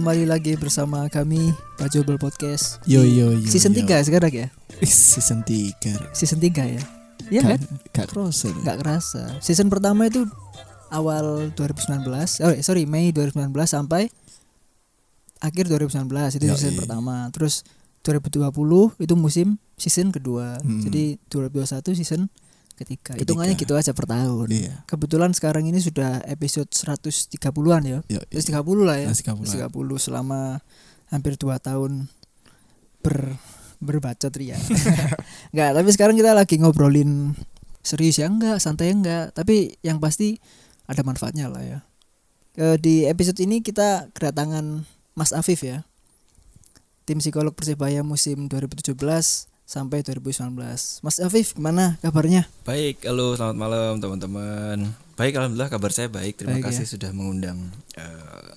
Kembali lagi bersama kami Pajobel Podcast. Yo, yo, yo, Season yo. 3 sekarang ya? Season 3 Season 3 ya? Iya kan? Gak kerasa loh. Gak kerasa. Season pertama itu awal 2019 Oh sorry Mei 2019 sampai akhir 2019 Itu season pertama. Terus 2020 itu musim season kedua. Hmm. Jadi 2021 season ketiga, Ketiga. Hitungannya gitu aja per tahun Iya Kebetulan sekarang ini sudah episode 130-an ya Yo, Terus 30 lah ya. Terus 30. 30 selama hampir 2 tahun ber berbacot ria. enggak, tapi sekarang kita lagi ngobrolin serius ya enggak, santai enggak, tapi yang pasti ada manfaatnya lah ya. E, di episode ini kita kedatangan Mas Afif ya. Tim psikolog Persebaya musim 2017 sampai 2019. Mas Afif gimana kabarnya? Baik, halo selamat malam teman-teman. Baik, alhamdulillah kabar saya baik. Terima Baik, kasih ya. sudah mengundang eh,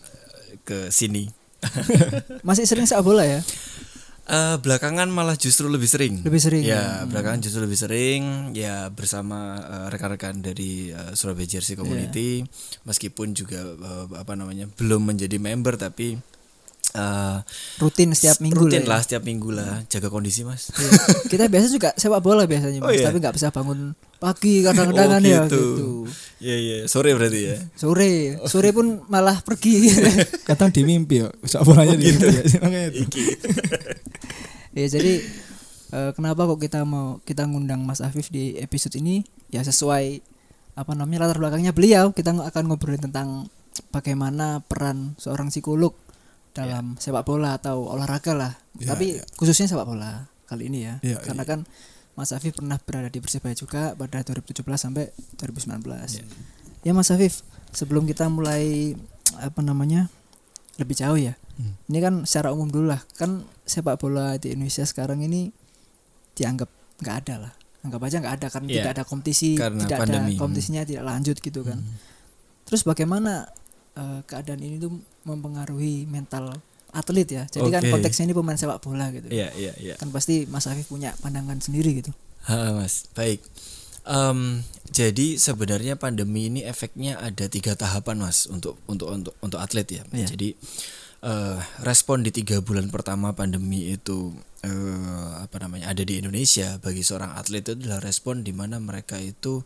ke sini. Masih sering sepak bola ya? Eh, belakangan malah justru lebih sering. Lebih sering. Ya, belakangan justru lebih sering ya bersama eh, rekan-rekan dari eh, Surabaya Jersey Community meskipun juga eh, apa namanya belum menjadi member tapi eh, Rutin setiap minggu rutin lah. ya? lah setiap minggu lah jaga kondisi mas. Iya. kita biasa juga sepak bola biasanya Oh, mas iya? tapi nggak bisa bangun pagi kadang-kadang kan Oh, ya gitu. gitu Iya iya sore berarti ya. sore sore pun malah pergi Kadang di mimpi ya Sak bolanya di mimpi ya itu. ya jadi eh, kenapa kok kita mau kita ngundang Mas Afif di episode ini ya sesuai apa namanya latar belakangnya beliau kita akan ngobrolin tentang bagaimana peran seorang psikolog dalam sepak bola atau olahraga lah. Ya, tapi ya. khususnya sepak bola kali ini ya. Ya, karena kan Mas Afif pernah berada di Persebaya juga pada 2017 sampai 2019 ya. Mas Afif sebelum kita mulai apa namanya lebih jauh ya. Hmm. ini kan secara umum dulu lah. Kan sepak bola di Indonesia sekarang ini dianggap nggak ada lah. Anggap aja nggak ada karena Iya, tidak ada kompetisi karena tidak pandemi. ada kompetisinya tidak lanjut gitu kan. Hmm. terus bagaimana eh, keadaan ini tuh mempengaruhi mental atlet ya jadi kan Oke. konteksnya ini pemain sepak bola gitu Iya iya iya. kan pasti Mas Afif punya pandangan sendiri gitu Ha, mas, baik. Em, jadi sebenarnya pandemi ini efeknya ada tiga tahapan mas untuk untuk untuk untuk atlet ya. Iya. Jadi eh, respon di tiga bulan pertama pandemi itu eh, apa namanya ada di Indonesia bagi seorang atlet itu adalah respon di mana mereka itu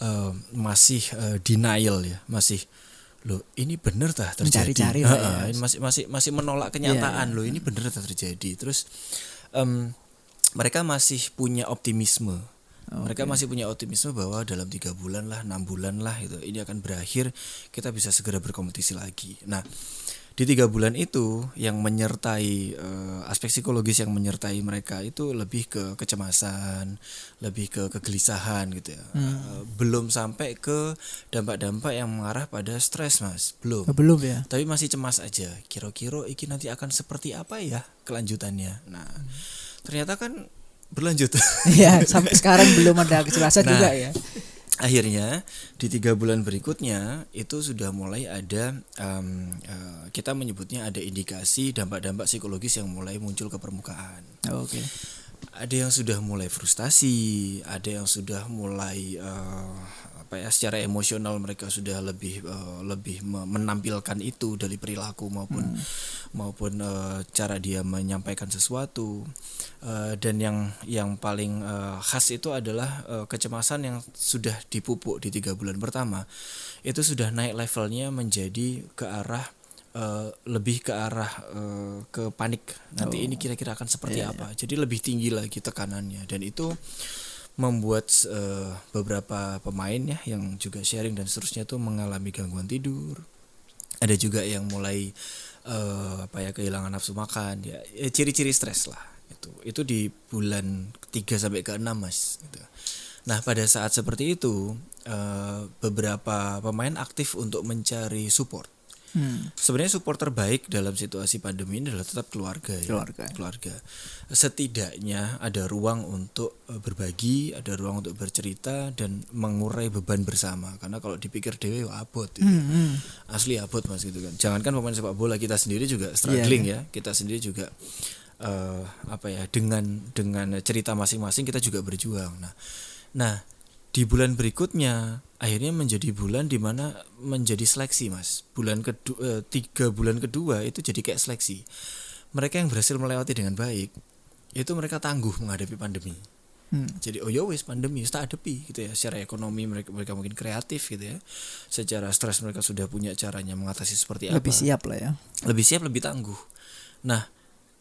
eh, masih eh, denial ya, masih loh ini bener tah terjadi. Mencari-cari Ha, ya. masih masih masih menolak kenyataan loh ini bener tah terjadi. Terus em, mereka masih punya optimisme. Mereka masih punya optimisme bahwa dalam tiga bulan lah, enam bulan lah itu ini akan berakhir, kita bisa segera berkompetisi lagi. Nah, di tiga bulan itu yang menyertai eh, aspek psikologis yang menyertai mereka itu lebih ke kecemasan, lebih ke kegelisahan gitu ya. Eh, belum sampai ke dampak-dampak yang mengarah pada stres mas, belum. Oh, belum ya Tapi masih cemas aja. Kira-kira iki nanti akan seperti apa ya kelanjutannya. Nah, ternyata kan berlanjut. Iya sampai sekarang belum ada kejelasan Nah. juga ya Akhirnya di tiga bulan berikutnya itu sudah mulai ada em, eh, kita menyebutnya ada indikasi dampak-dampak psikologis yang mulai muncul ke permukaan. oke Ada yang sudah mulai frustasi, ada yang sudah mulai eh, apa ya secara emosional mereka sudah lebih eh, lebih me- menampilkan itu dari perilaku maupun maupun eh, cara dia menyampaikan sesuatu. Eh, dan yang yang paling eh, khas itu adalah eh, kecemasan yang sudah dipupuk di tiga bulan pertama. Itu sudah naik levelnya menjadi ke arah eh, lebih ke arah eh, ke panik. Nanti ini kira-kira akan seperti apa. jadi lebih tinggi lagi tekanannya. Dan itu membuat eh, beberapa pemain ya yang juga sharing dan seterusnya itu mengalami gangguan tidur ada juga yang mulai eh, apa ya kehilangan nafsu makan ya eh, ciri-ciri stres lah Itu itu di bulan 3 sampai ke 6 Mas gitu. Nah, pada saat seperti itu eh, beberapa pemain aktif untuk mencari support. Hmm. Sebenarnya support terbaik dalam situasi pandemi ini adalah tetap keluarga ya. Keluarga. Keluarga. Setidaknya ada ruang untuk eh, berbagi, ada ruang untuk bercerita dan mengurai beban bersama. Karena kalau dipikir dewe ya abot gitu. Hmm, hmm. Asli abot Mas gitu kan. Jangankan pemain sepak bola kita sendiri juga struggling Iya, ya. Kita sendiri juga eh apa ya dengan dengan cerita masing-masing kita juga berjuang. Nah, nah di bulan berikutnya akhirnya menjadi bulan di mana menjadi seleksi mas. Bulan kedua tiga bulan kedua itu jadi kayak seleksi. Mereka yang berhasil melewati dengan baik itu mereka tangguh menghadapi pandemi. Hmm. jadi oh ya wis pandemi tak hadapi gitu ya. Secara ekonomi mereka mereka mungkin kreatif gitu ya. Secara stres mereka sudah punya caranya mengatasi seperti Lebih apa. siap lah ya. lebih siap lebih tangguh. Nah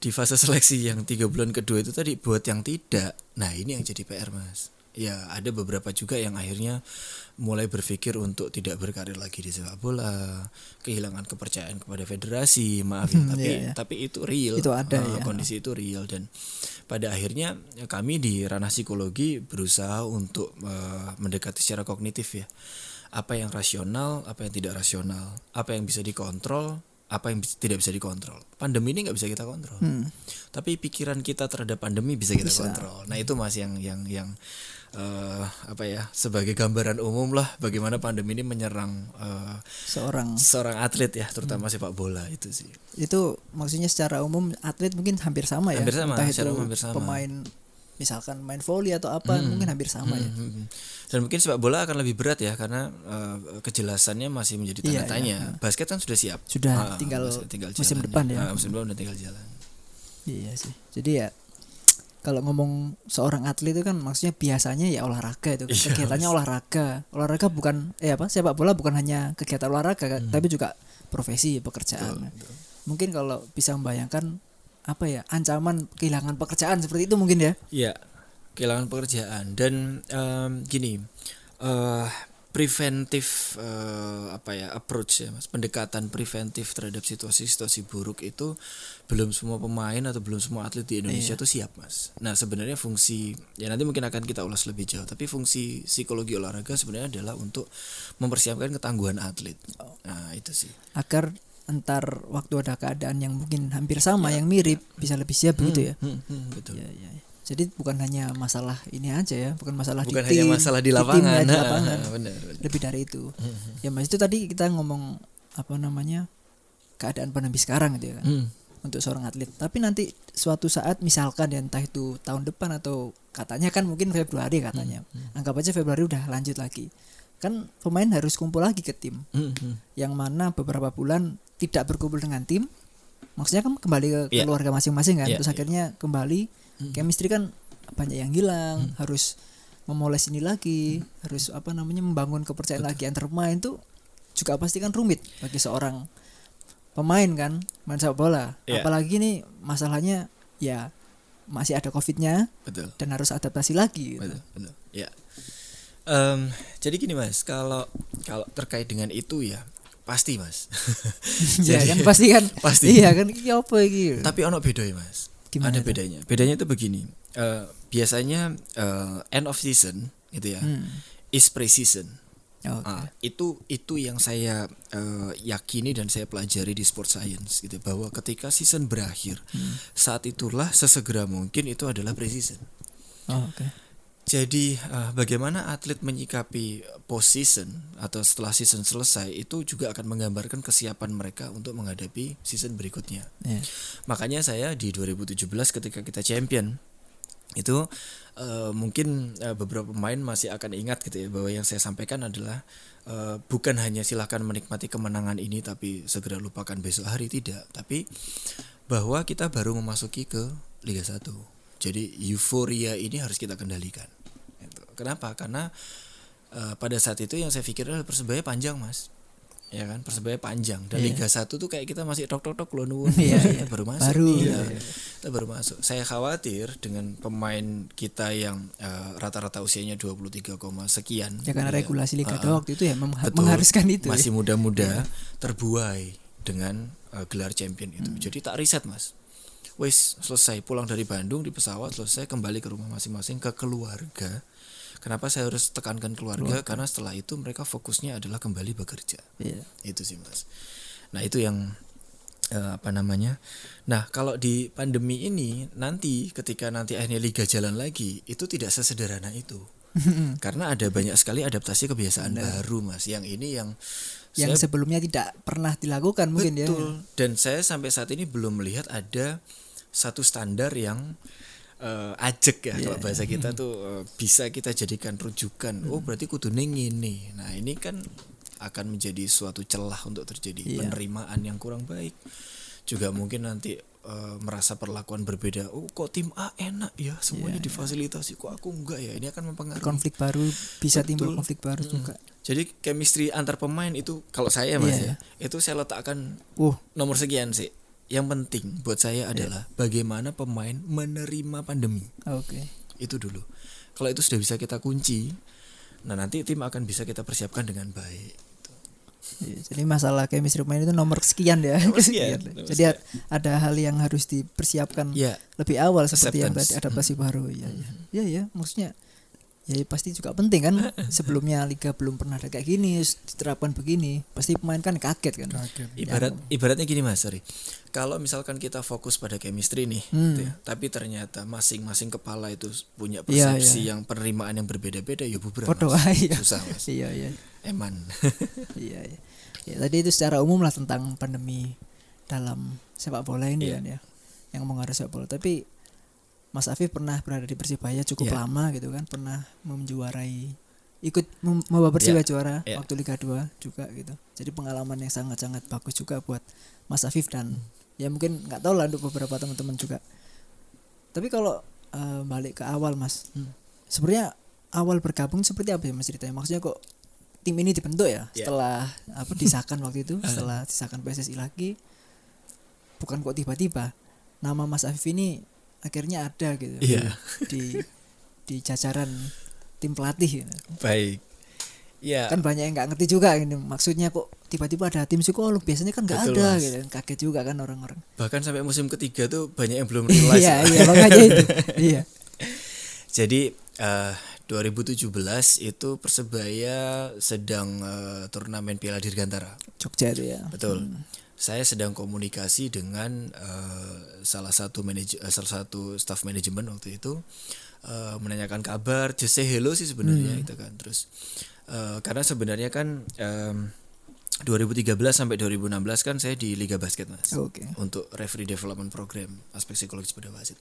di fase seleksi yang tiga bulan kedua itu tadi buat yang tidak nah ini yang jadi PR mas ya ada beberapa juga yang akhirnya mulai berpikir untuk tidak berkarir lagi di sepak bola kehilangan kepercayaan kepada federasi maaf ya Hmm, tapi iya, iya. tapi itu real Itu ada, Eh, ya. kondisi itu real dan pada akhirnya ya, kami di ranah psikologi berusaha untuk eh, mendekati secara kognitif ya apa yang rasional apa yang tidak rasional apa yang bisa dikontrol apa yang tidak bisa dikontrol pandemi ini nggak bisa kita kontrol Hmm. tapi pikiran kita terhadap pandemi bisa kita Bisa. kontrol nah itu mas yang yang yang eh, apa ya sebagai gambaran umum lah bagaimana pandemi ini menyerang eh, Seorang seorang atlet ya Hmm. terutama sepak bola itu sih itu maksudnya secara umum atlet mungkin hampir sama ya. Hampir sama, Entah secara itu umum hampir sama. pemain misalkan main volley atau apa mungkin hampir sama ya. Hmm, hmm. Dan mungkin sepak bola akan lebih berat ya karena eh, kejelasannya masih menjadi tanda Iya, iya. tanya. Basket kan sudah siap. Sudah, Ah, tinggal basket musim jalan. depan ya. Ah, musim depan udah tinggal jalan. Iya sih. Jadi ya kalau ngomong seorang atlet itu kan maksudnya biasanya ya olahraga itu. Iya, Kegiatannya olahraga. Olahraga bukan eh apa? Sepak bola bukan hanya kegiatan olahraga Hmm. tapi juga profesi, pekerjaan. Mungkin kalau bisa membayangkan apa ya? Ancaman kehilangan pekerjaan seperti itu mungkin ya. Iya, kehilangan pekerjaan dan em, gini, eh preventif eh, apa ya approach ya mas, pendekatan preventif terhadap situasi-situasi buruk itu belum semua pemain atau belum semua atlet di Indonesia Iya. tuh siap mas. Nah sebenarnya fungsi ya nanti mungkin akan kita ulas lebih jauh, tapi fungsi psikologi olahraga sebenarnya adalah untuk mempersiapkan ketangguhan atlet. Nah itu sih. Agar entar waktu ada keadaan yang mungkin hampir sama yang mirip bisa lebih siap begitu ya. Hmm, hmm, betul. Ya, ya, ya. Jadi bukan hanya masalah ini aja ya, bukan masalah Bukan di hanya tim, masalah di tim lapangan. ya, di lapangan. benar, benar. lebih dari itu ya mas itu tadi kita ngomong apa namanya keadaan pandemi sekarang gitu ya kan Hmm. untuk seorang atlet tapi nanti suatu saat misalkan ya entah itu tahun depan atau katanya kan mungkin Februari katanya anggap aja Februari udah lanjut lagi kan pemain harus kumpul lagi ke tim Hmm, hmm. yang mana beberapa bulan tidak berkumpul dengan tim maksudnya kan kembali ke Iya. keluarga masing-masing kan Iya, terus iya. akhirnya kembali chemistry kan banyak yang hilang Hmm. harus memoles ini lagi harus apa namanya membangun kepercayaan lagi antar pemain tuh juga pasti kan rumit bagi seorang pemain kan main sepak bola Iya. apalagi nih masalahnya ya masih ada covidnya Betul. dan harus adaptasi lagi gitu. Betul, betul. Ya. Em, jadi gini mas, kalau kalau terkait dengan itu ya pasti mas. ya Jadi- kan pasti kan Pasti. iya kan iki apa iki Tapi ono beda ya mas. Gimana Ada tuh? bedanya. Bedanya itu begini. eh, biasanya eh, end of season gitu ya, Hmm. is pre-season. Oke. Ah, itu itu yang saya eh, yakini dan saya pelajari di sport science gitu bahwa ketika season berakhir Hmm. saat itulah sesegera mungkin itu adalah pre-season. Oh, oke Jadi eh, bagaimana atlet menyikapi post season atau setelah season selesai itu juga akan menggambarkan kesiapan mereka untuk menghadapi season berikutnya. ya Makanya saya di 2017 ketika kita champion itu eh, mungkin eh, beberapa pemain masih akan ingat gitu ya bahwa yang saya sampaikan adalah eh, bukan hanya silahkan menikmati kemenangan ini tapi segera lupakan besok hari tidak, tapi bahwa kita baru memasuki ke Liga 1. Jadi euforia ini harus kita kendalikan. Kenapa? Karena eh, pada saat itu yang saya pikir adalah persebaya panjang mas ya kan persebaya panjang dan Iya. Liga 1 tuh kayak kita masih tok tok tok lo nuwun Iya, Kita iya. baru masuk Baru, iya, ya. iya. kita baru masuk saya khawatir dengan pemain kita yang eh, rata-rata usianya 23, sekian ya karena ya. regulasi liga dua waktu itu ya mem- Betul. mengharuskan itu masih ya. muda-muda terbuai dengan eh, gelar champion itu Hmm. jadi tak riset mas wis selesai pulang dari Bandung di pesawat selesai kembali ke rumah masing-masing ke keluarga kenapa saya harus tekankan keluarga? Karena setelah itu mereka fokusnya adalah kembali bekerja. Iya. itu sih mas. Nah itu yang eh, apa namanya? Nah kalau di pandemi ini nanti ketika nanti akhirnya liga jalan lagi itu tidak sesederhana itu. Karena ada banyak sekali adaptasi kebiasaan baru mas. Yang ini yang yang saya sebelumnya tidak pernah dilakukan mungkin ya. Betul. Dan saya sampai saat ini belum melihat ada satu standar yang eh, ajek ya Iya. kalau bahasa kita tuh eh, bisa kita jadikan rujukan. Oh, Hmm. berarti kudu ini. Nah, ini kan akan menjadi suatu celah untuk terjadi Iya. penerimaan yang kurang baik. Juga mungkin nanti eh, merasa perlakuan berbeda. Oh, kok tim A enak ya, semuanya difasilitasi. Kok aku enggak ya? Ini akan mempengaruhi. Iya, Konflik baru bisa timbul Betul. konflik baru juga. Jadi chemistry antar pemain itu kalau saya Mas Iya, ya, itu saya letakkan Uh, nomor sekian sih. Yang penting buat saya adalah bagaimana pemain menerima pandemi. oke. Itu dulu. Kalau itu sudah bisa kita kunci, nah nanti tim akan bisa kita persiapkan dengan baik. Iya, jadi masalah chemistry pemain itu nomor sekian ya. Nomor sekian, Sekian. nomor Jadi ad- ada hal yang harus dipersiapkan Ya, lebih awal seperti yang Acceptance. tadi adaptasi baru. Iya, iya. Iya, iya, maksudnya ya pasti juga penting kan sebelumnya liga belum pernah ada kayak gini diterapkan begini pasti pemain kan kaget kan Kaget. ibarat ibaratnya gini Mas, sorry. Kalau misalkan kita fokus pada chemistry nih, Hmm. gitu ya, tapi ternyata masing-masing kepala itu punya Iya, persepsi iya. yang penerimaan yang berbeda-beda, ya. Podo Mas. iya. Susah, Mas. iya iya Eman. iya iya ya tadi itu secara umum lah tentang pandemi dalam sepak bola ini Iya. kan ya yang mengaruhi sepak bola tapi Mas Afif pernah berada di Persibaya cukup Iya. lama gitu kan pernah menjuarai ikut mem- membawa Persibaya Iya. juara Iya. waktu Liga 2 juga gitu jadi pengalaman yang sangat-sangat bagus juga buat Mas Afif dan ya mungkin nggak tahu lah untuk beberapa teman-teman juga tapi kalau eh, balik ke awal Mas Hmm. sebenarnya awal bergabung seperti apa ya Mas ceritanya maksudnya kok tim ini dibentuk ya Iya. setelah apa disahkan waktu itu setelah disahkan PSSI lagi bukan kok tiba-tiba nama Mas Afif ini akhirnya ada gitu Iya. di di jajaran tim pelatih gitu. Baik. Ya. kan banyak yang nggak ngerti juga ini maksudnya kok tiba-tiba ada tim psikolog biasanya kan nggak ada Mas. gitu kaget juga kan orang-orang bahkan sampai musim ketiga tuh banyak yang belum realize. iya iya makanya itu iya Jadi eh 2017 itu Persebaya sedang eh, turnamen Piala Dirgantara. Jogja itu ya Betul. Saya sedang komunikasi dengan eh, salah satu manajer eh, salah satu staff manajemen waktu itu eh, menanyakan kabar, just say hello sih sebenarnya gitu kan. Terus eh, karena sebenarnya kan em, 2013 sampai 2016 kan saya di Liga Basket Mas oke untuk referee development program aspek psikologis pada wasit.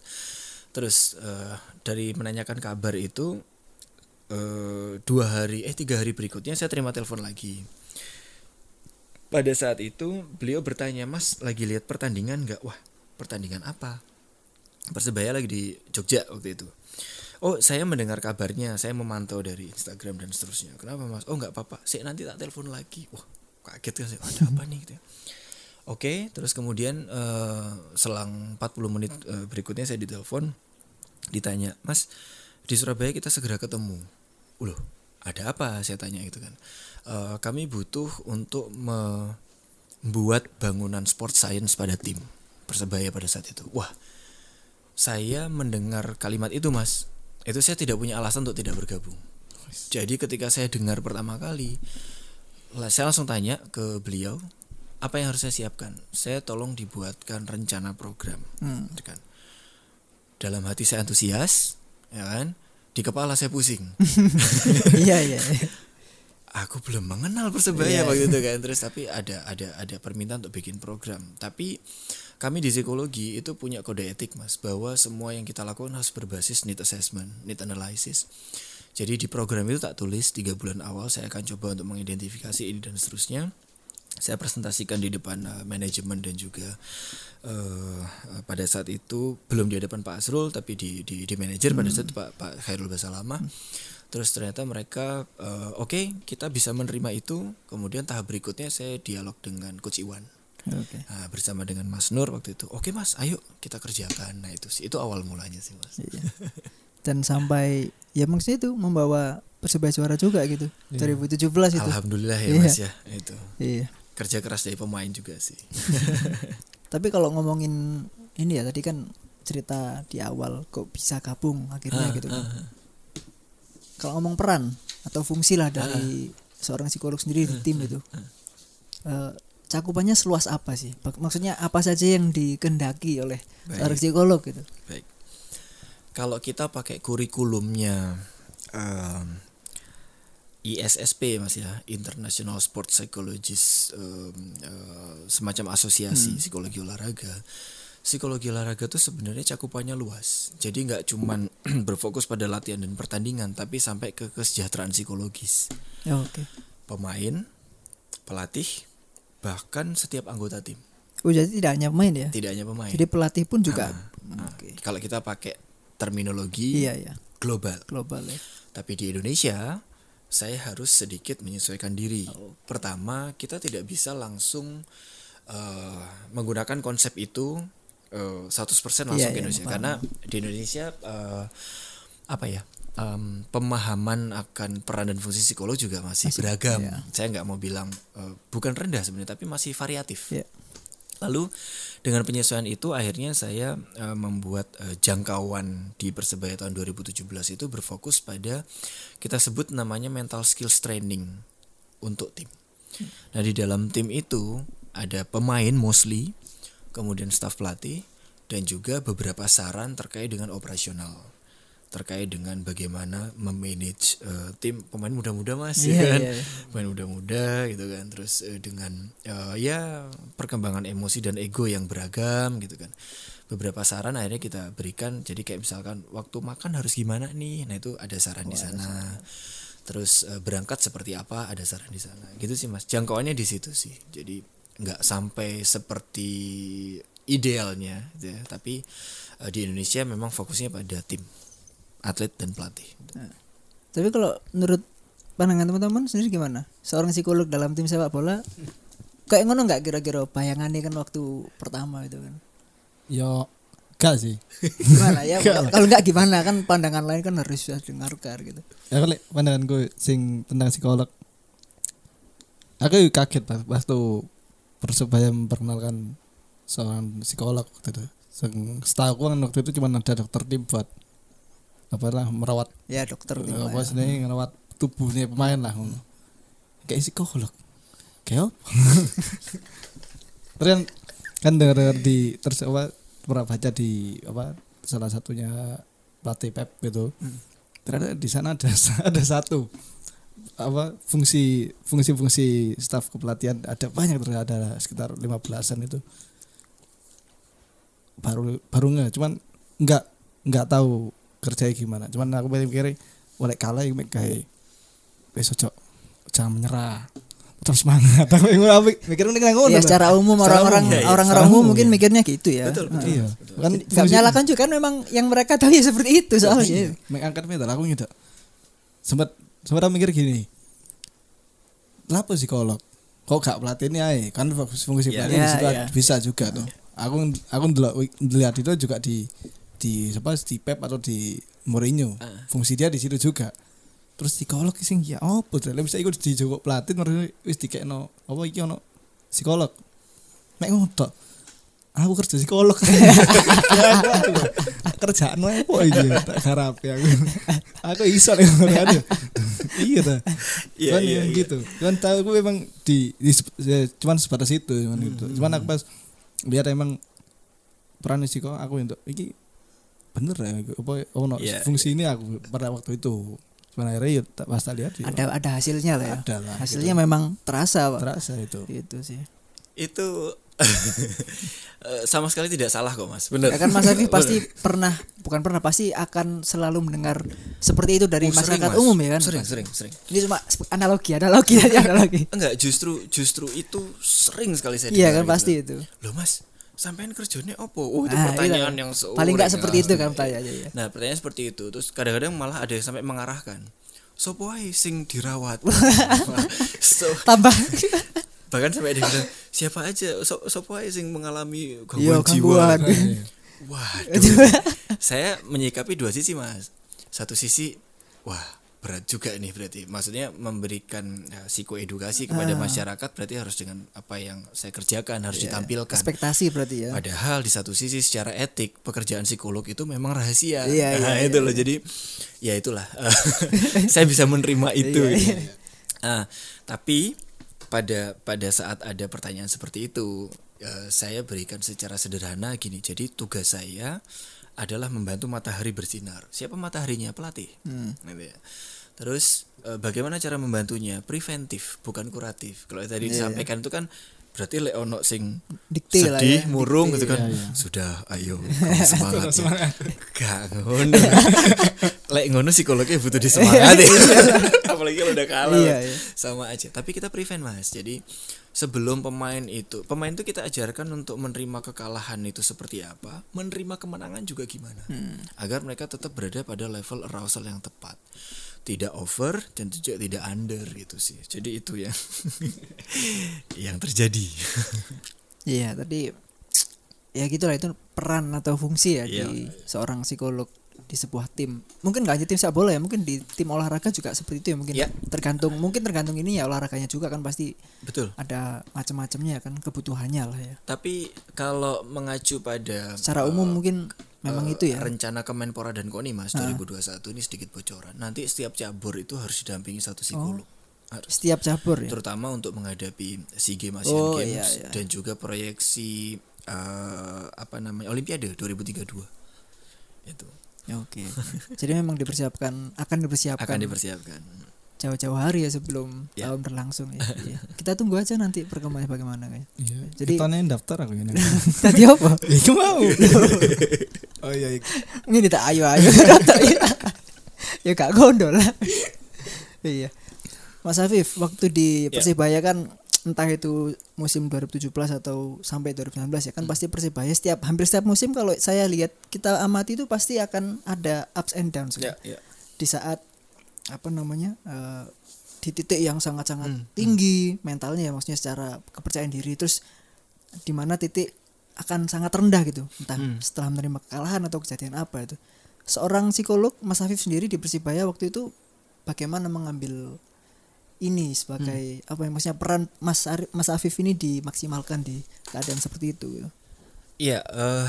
Terus eh, dari menanyakan kabar itu eh, dua hari eh tiga hari berikutnya saya terima telepon lagi. Pada saat itu beliau bertanya Mas lagi lihat pertandingan nggak? Wah pertandingan apa? Persebaya lagi di Jogja waktu itu. Oh saya mendengar kabarnya, saya memantau dari Instagram dan seterusnya. Kenapa Mas? Oh nggak apa-apa, saya nanti tak telepon lagi. Wah kaget kan saya, ada apa nih gitu. ya. Oke, terus kemudian eh, selang 40 menit eh, berikutnya saya ditelepon, ditanya, Mas di Surabaya kita segera ketemu. Loh, ada apa? Saya tanya gitu kan. "Eh, kami butuh untuk membuat bangunan sport science pada tim Persebaya pada saat itu. Wah, saya mendengar kalimat itu mas, itu saya tidak punya alasan untuk tidak bergabung. Jadi ketika saya dengar pertama kali, saya langsung tanya ke beliau, apa yang harus saya siapkan? Saya tolong dibuatkan rencana program, Hmm. gitu kan. Dalam hati saya antusias, ya kan. Di kepala saya pusing. iya iya iya. Aku belum mengenal persebaya Iya. waktu itu kan. Terus tapi ada ada ada permintaan untuk bikin program. Tapi kami di psikologi itu punya kode etik mas bahwa semua yang kita lakukan harus berbasis need assessment, need analysis. Jadi di program itu tak tulis tiga bulan awal saya akan coba untuk mengidentifikasi ini dan seterusnya. Saya presentasikan di depan uh, manajemen dan juga uh, pada saat itu belum di hadapan Pak Asrul tapi di di, di manajer pada saat itu Pak Pak Khairul Basalama. Terus ternyata mereka uh, oke kita bisa menerima itu. Kemudian tahap berikutnya saya dialog dengan Coach Iwan. oke Nah, bersama dengan Mas Nur waktu itu. Oke Mas, ayo kita kerjakan. Nah itu sih itu awal mulanya sih Mas. Iya. dan sampai ya maksudnya itu membawa persebaya juara juga gitu 2017 itu Alhamdulillah ya Iya. Mas ya itu iya kerja keras dari pemain juga sih. tapi kalau ngomongin ini ya tadi kan cerita di awal kok bisa gabung akhirnya Ah, gitu kan. ah, ah. Kalau ngomong peran atau fungsi lah dari seorang psikolog sendiri di tim itu. eh, cakupannya seluas apa sih? Maksudnya apa saja yang dikendaki oleh seorang Baik. psikolog gitu? Baik. Kalau kita pakai kurikulumnya em, ISSP mas ya, International Sport Psychologist em, eh, semacam asosiasi psikologi olahraga. Psikologi olahraga itu sebenarnya cakupannya luas. Jadi nggak cuman berfokus pada latihan dan pertandingan, tapi sampai ke kesejahteraan psikologis. Ya, Oke. Pemain, pelatih, bahkan setiap anggota tim. Oh jadi tidak hanya pemain ya? Tidak hanya pemain. Jadi pelatih pun juga. Ah, Oke. Kalau kita pakai terminologi Iya ya, global. global ya. Tapi di Indonesia saya harus sedikit menyesuaikan diri. Pertama, kita tidak bisa langsung eh, menggunakan konsep itu eh, 100% langsung Iya, ke iya, Indonesia paham. karena di Indonesia eh, apa ya? em, pemahaman akan peran dan fungsi psikolog juga masih, Masih, beragam. iya. Saya nggak mau bilang eh, bukan rendah sebenarnya, tapi masih variatif. Iya. Lalu dengan penyesuaian itu akhirnya saya eh, membuat eh, jangkauan di Persebaya tahun 2017 itu berfokus pada kita sebut namanya mental skills training untuk tim. Nah, di dalam tim itu ada pemain mostly, kemudian staf pelatih dan juga beberapa saran terkait dengan operasional. Terkait dengan bagaimana memanage eh, tim pemain muda-muda Mas ya Iya, kan? iya. pemain muda-muda gitu kan? Terus eh, dengan eh, ya perkembangan emosi dan ego yang beragam gitu kan? Beberapa saran akhirnya kita berikan. Jadi kayak misalkan waktu makan harus gimana nih? Nah itu ada saran di sana. terus berangkat seperti apa? Ada saran di sana. Gitu sih mas. Jangkauannya di situ sih. Jadi nggak sampai seperti idealnya gitu ya tapi eh, di Indonesia memang fokusnya pada tim atlet dan pelatih Tapi kalau menurut pandangan teman-teman sendiri gimana? Seorang psikolog dalam tim sepak bola kayak ngono nggak kira-kira bayangannya kan waktu pertama itu kan? Yo gak sih. Gimana ya? Kalau nggak gimana kan pandangan lain kan harus dengarkan gitu. Ya kali pandangan gue sing tentang psikolog. Aku kaget pas waktu persebaya memperkenalkan seorang psikolog waktu itu. Setahu aku kan waktu itu cuma ada dokter tim buat apa lah merawat Ya dokter tim lah apa ya. sih merawat tubuhnya pemain lah ngono. Kayak psikolog. Kayak apa? Terus kan, kan dengar di terus apa pernah baca di apa salah satunya pelatih Pep gitu. Ternyata di sana ada ada satu apa fungsi fungsi fungsi staf kepelatihan ada banyak ternyata ada sekitar 15-an itu baru baru nggak cuman nggak nggak tahu kerjanya gimana cuman aku mikir oleh kalah yang kayak besok cok jangan menyerah terus semangat aku mikir nih ngono Ya secara umum orang-orang orang-orang umum mungkin ya. mikirnya gitu ya. betul betul, iya betul. kan fungsi- menyalahkan juga kan memang yang mereka tahu ya seperti itu soalnya. Iya, mengangkat metal aku gitu. Sempat sempat mikir gini. Lapo psikolog? Kok gak pelatih ini ae? Kan fungsi Iya. pelatih di iya. ada- bisa juga tuh. Aku aku ndelok lihat itu juga di di apa di Pep atau di Mourinho. Ah. Fungsi dia di situ juga. Terus psikolog sing ya opo to? Lah bisa ikut dijogok pelatih terus wis dikekno apa iki ono psikolog. Nek ngono tok. Aku kerja psikolog. Kerjaan wae apa iki tak garape aku. Aku iso nek ngono aduh. Iya ta. Iya, Cuman iya, iya. gitu. Cuman tahu gue memang di, di ya, cuman sebatas itu cuman Hmm, gitu. Cuman aku pas lihat emang peran psikolog aku untuk iki bener ya apa ono Iya. fungsi ini aku pada waktu itu. Cuman akhirnya ya tak pas tak lihat ya, Ada ada hasilnya lah ya. ada lah. Hasilnya gitu. memang terasa, Pak. terasa itu. Itu sih. itu sama sekali tidak salah kok mas benar Ya kan Mas Afif pasti pernah bukan pernah pasti akan selalu mendengar seperti itu dari Oh, sering, masyarakat Mas. umum ya kan. sering Mas? sering sering Ini cuma analogi, analogi aja analogi. enggak justru justru itu sering sekali saya Iya kan pasti gitu. itu. loh mas sampean kerjanya apa oh itu Ah, pertanyaan iya. yang seorang Paling nggak seperti itu kan pertanyaannya ya. nah pertanyaan seperti itu terus kadang-kadang malah ada yang sampai mengarahkan sopo ae sing dirawat so, Tambah bahkan sampai ada yang bilang siapa aja so, sopo sing mengalami Iya, gangguan jiwa gangguan. Waduh. saya menyikapi dua sisi mas. Satu sisi, wah berat juga nih berarti. Maksudnya memberikan ya, psikoedukasi kepada Ah. masyarakat berarti harus dengan apa yang saya kerjakan harus ditampilkan. Ekspektasi berarti ya. Padahal di satu sisi secara etik pekerjaan psikolog itu memang rahasia. Iya, Nah, iya, itu iya, loh. Jadi ya itulah. saya bisa menerima itu. Iya, gitu. iya. Ah, tapi pada pada saat ada pertanyaan seperti itu, eh, saya berikan secara sederhana gini. Jadi tugas saya adalah membantu matahari bersinar. Siapa mataharinya? Pelatih. Hmm. Gitu ya. Terus eh, bagaimana cara membantunya? Preventif, bukan kuratif. Kalau tadi Iya, disampaikan itu kan berarti lek ono sing Dikte lah sedih, ya, murung dikte. gitu kan. Iya, iya. Sudah, ayo kamu semangat. ya. Gak ngono. lek ngono psikolognya butuh disemangati. Apalagi kalau udah kalah. Iya, iya. Sama aja. Tapi kita prevent Mas. Jadi sebelum pemain itu, pemain itu kita ajarkan untuk menerima kekalahan itu seperti apa, menerima kemenangan juga gimana. Hmm. Agar mereka tetap berada pada level arousal yang tepat. Tidak over dan juga tidak under gitu sih. Jadi itu yang yang terjadi. Iya, tadi ya gitulah itu peran atau fungsi ya Iya. di seorang psikolog di sebuah tim. Mungkin nggak hanya tim sepak bola ya, mungkin di tim olahraga juga seperti itu ya. Mungkin Iya. tergantung mungkin tergantung ini ya olahraganya juga kan pasti Betul. ada macam-macamnya kan kebutuhannya lah ya. Tapi kalau mengacu pada Secara umum mungkin memang eh, itu ya. rencana Kemenpora dan KONI Mas 2021 ini sedikit bocoran. Nanti setiap cabur itu harus didampingi satu psikolog. Harus. Setiap cabur ya. Terutama untuk menghadapi SEA Games Asian Oh, Games iya, iya. dan juga proyeksi eh, apa namanya Olimpiade 2032. Itu Ya, Oke. Jadi memang dipersiapkan akan dipersiapkan akan dipersiapkan. jauh-jauh hari ya sebelum Ya. tahun berlangsung ya. Iya. Kita tunggu aja nanti perkembangannya bagaimana kayak. Iya. Jadi- kita daftar aku ini. Tadi apa? Iya mau. Oh iya. iya. Ini tak ayo ayo. ya gak gondol lah. iya. Mas Afif, waktu di Ya. Persibaya kan entah itu musim 2017 atau sampai 2019 ya Hmm. kan pasti Persibaya setiap hampir setiap musim kalau saya lihat kita amati itu pasti akan ada ups and downs kan. Ya, ya. di saat apa namanya eh, di titik yang sangat-sangat Hmm, tinggi mentalnya ya maksudnya secara kepercayaan diri terus di mana titik akan sangat rendah gitu entah Hmm. setelah menerima kekalahan atau kejadian apa itu seorang psikolog Mas Afif sendiri di Persibaya waktu itu bagaimana mengambil ini sebagai Hmm. apa ya maksudnya peran Mas Ari- Mas Afif ini dimaksimalkan di keadaan seperti itu gitu. Iya, eh,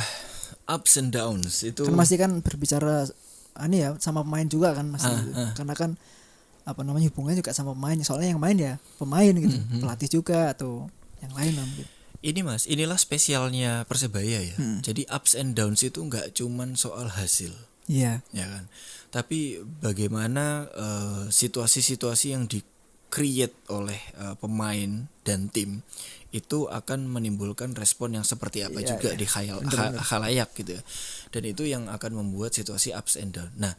ups and downs itu kan masih kan berbicara ini ya sama pemain juga kan masih Ah, ah. karena kan apa namanya hubungannya juga sama pemain soalnya yang main ya pemain gitu Mhm. pelatih juga atau yang lain lah mungkin Ini mas, inilah spesialnya Persebaya ya. Hmm. Jadi ups and downs itu nggak cuman soal hasil, iya ya kan. Tapi bagaimana eh, situasi-situasi yang di create oleh eh, pemain dan tim itu akan menimbulkan respon yang seperti apa Iya, juga iya. di khayal ha- khalayak gitu ya. Dan itu yang akan membuat situasi ups and down. Nah,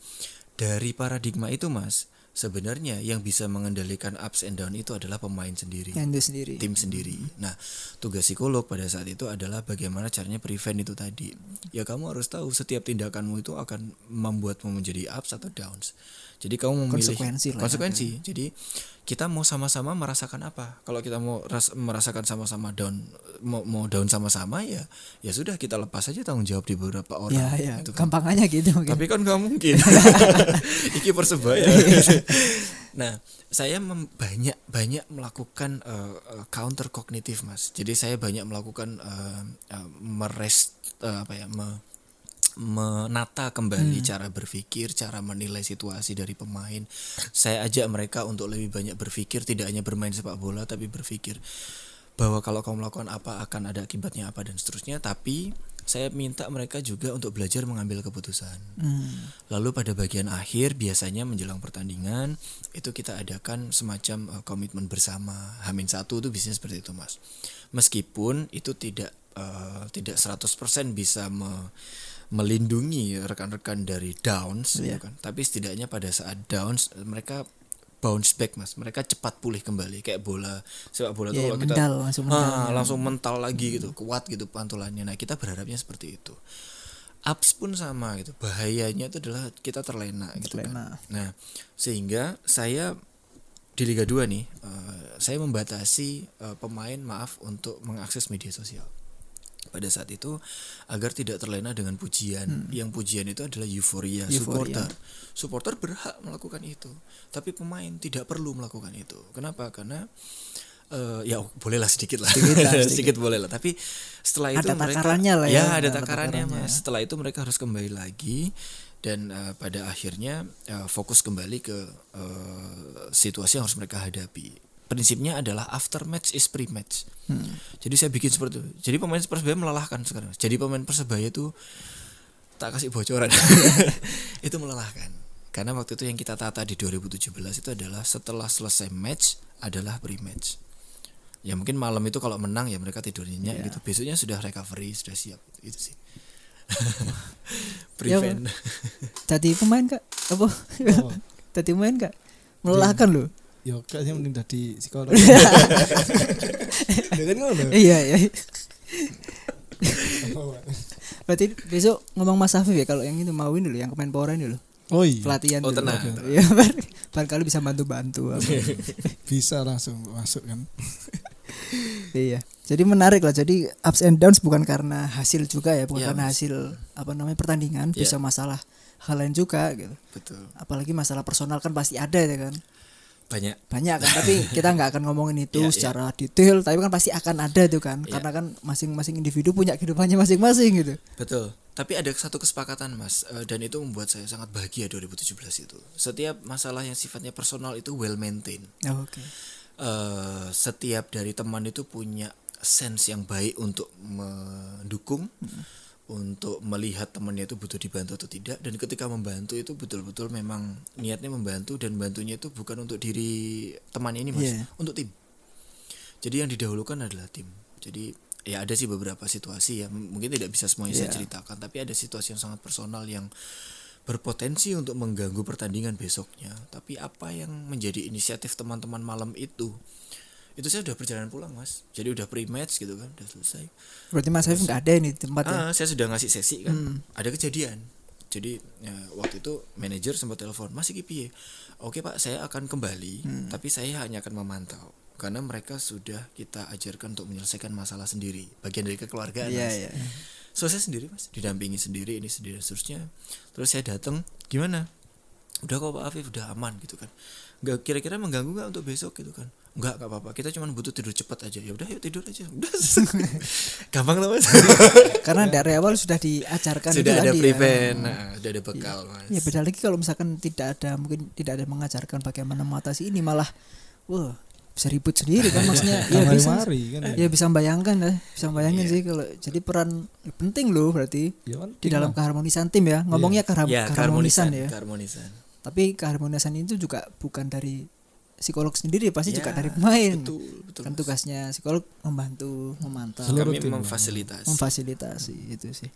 dari paradigma itu mas, sebenarnya yang bisa mengendalikan ups and down itu adalah pemain sendiri sendiri tim sendiri. Nah, tugas psikolog pada saat itu adalah bagaimana caranya prevent itu tadi. Ya kamu harus tahu setiap tindakanmu itu akan membuatmu menjadi ups atau downs. Jadi kamu memilih Konsekuensi lah ya. konsekuensi. Jadi kita mau sama-sama merasakan apa? Kalau kita mau ras- merasakan sama-sama down, mau, mau down sama-sama ya, ya sudah kita lepas aja tanggung jawab di beberapa orang. ya ya gitu kan. gitu mungkin Tapi kan nggak mungkin. Iki persebaya. nah, saya banyak banyak melakukan eh, counter kognitif mas. Jadi saya banyak melakukan eh, eh, meres eh, apa ya me- menata kembali cara berpikir, cara menilai situasi dari pemain. Saya ajak mereka untuk lebih banyak berpikir, tidak hanya bermain sepak bola, tapi berpikir bahwa kalau kamu melakukan apa akan ada akibatnya apa dan seterusnya. Tapi saya minta mereka juga untuk belajar mengambil keputusan. Hmm. Lalu pada bagian akhir biasanya menjelang pertandingan itu kita adakan semacam eh, komitmen bersama. Hamin satu itu biasanya seperti itu mas. Meskipun itu tidak eh, tidak 100% bisa me- melindungi rekan-rekan dari downs, gitu Iya. kan. Tapi setidaknya pada saat downs mereka bounce back mas. Mereka cepat pulih kembali kayak bola sepak bola tuh Iya, kalau kita mental, langsung mental. Ah, langsung mental lagi gitu, kuat gitu pantulannya. Nah, kita berharapnya seperti itu. Ups pun sama gitu. Bahayanya itu adalah kita terlena gitu kan. Terlena. Nah, sehingga saya di Liga 2 nih, eh, saya membatasi eh, pemain maaf untuk mengakses media sosial. Pada saat itu agar tidak terlena dengan pujian. Yang pujian itu adalah euforia, Euforia. supporter. Supporter berhak melakukan itu, tapi pemain tidak perlu melakukan itu. Kenapa? Karena eh, ya bolehlah sedikit lah, Sedikit lah, sedikit. sedikit boleh lah. Tapi setelah itu Ada mereka takarannya lah ya, ya, ada ada takarannya takarannya. mas. Setelah itu mereka harus kembali lagi dan eh, pada akhirnya eh, fokus kembali ke eh, situasi yang harus mereka hadapi. Prinsipnya adalah after match is pre match. Jadi saya bikin seperti itu. Jadi pemain Persebaya melelahkan sekarang. Jadi pemain Persebaya itu tak kasih bocoran. itu melelahkan. Karena waktu itu yang kita tata di 2017 itu adalah setelah selesai match adalah pre match. Ya mungkin malam itu kalau menang ya mereka tidur nyenyak Iya. gitu. Besoknya sudah recovery, sudah siap. Itu sih. Ya, Prevent. Jadi pemain kak apa? Oh. Jadi pemain kak melelahkan loh. Yo kayaknya mending dadi psikolog. Ya kan ngono. iya iya. Berarti besok ngomong Mas Afif ya kalau yang itu mau ini loh yang Power ini loh Oh iya. pelatihan Oh, dulu. tenang. Iya, bar- barangkali bisa bantu-bantu. Bisa langsung masuk kan. iya. Jadi menarik lah. Jadi ups and downs bukan karena hasil juga ya, bukan Iya, karena hasil apa namanya pertandingan, Iya. bisa masalah hal lain juga gitu. Betul. Apalagi masalah personal kan pasti ada ya kan. Banyak. Banyak kan, tapi kita nggak akan ngomongin itu Iya, iya. secara detail, tapi kan pasti akan ada itu kan. Iya. Karena kan masing-masing individu punya kehidupannya masing-masing gitu. Betul. Tapi ada satu kesepakatan mas eh, dan itu membuat saya sangat bahagia 2017 itu. Setiap masalah yang sifatnya personal itu well maintained. Oh, Oke. eh setiap dari teman itu punya sense yang baik untuk mendukung, untuk melihat temannya itu butuh dibantu atau tidak, dan ketika membantu itu betul-betul memang niatnya membantu dan bantunya itu bukan untuk diri temannya ini mas, Iya. untuk tim. Jadi yang didahulukan adalah tim. Jadi ya ada sih beberapa situasi ya mungkin tidak bisa semuanya saya Iya. ceritakan, tapi ada situasi yang sangat personal yang berpotensi untuk mengganggu pertandingan besoknya. Tapi apa yang menjadi inisiatif teman-teman malam itu? Itu saya udah perjalanan pulang, Mas. Jadi udah pre-match gitu kan, udah selesai. Berarti Mas Afif nggak ada ini di tempat ya? Ah, saya sudah ngasih sesi kan. Hmm. Ada kejadian. Jadi ya, waktu itu manajer sempat telepon, "Mas iki piye?" Oke, Pak, saya akan kembali, Hmm. tapi saya hanya akan memantau. Karena mereka sudah kita ajarkan untuk menyelesaikan masalah sendiri, bagian dari kekeluargaan. Iya, Mas. iya. So saya sendiri mas, didampingi sendiri ini sendiri seterusnya. Terus saya datang, gimana? Udah kok Pak Afif, udah aman gitu kan. Nggak kira-kira mengganggu nggak untuk besok gitu kan? Enggak, nggak apa-apa. Kita cuma butuh tidur cepat aja. Ya udah, yuk tidur aja. Udah. Gampang lah mas. Karena dari awal sudah diajarkan itu sudah ada tadi ya. prevent, nah, sudah ada bekal mas. Ya beda lagi kalau misalkan tidak ada mungkin tidak ada mengajarkan bagaimana mengatasi ini malah wah bisa ribut sendiri kan maksudnya ya bisa kan. ya. ya bisa bayangkan ya bisa bayangin Iya. sih kalau jadi peran ya, penting loh berarti Ya kan, di dalam keharmonisan tim ya ngomongnya kehar- Ya, keharmonisan keharmonisan, ya keharmonisan. Tapi keharmonisan itu juga bukan dari psikolog sendiri pasti juga Ya, dari pemain Betul, betul. kan Mas. tugasnya psikolog membantu memantau Seluruh Kami tim. memfasilitasi. memfasilitasi itu sih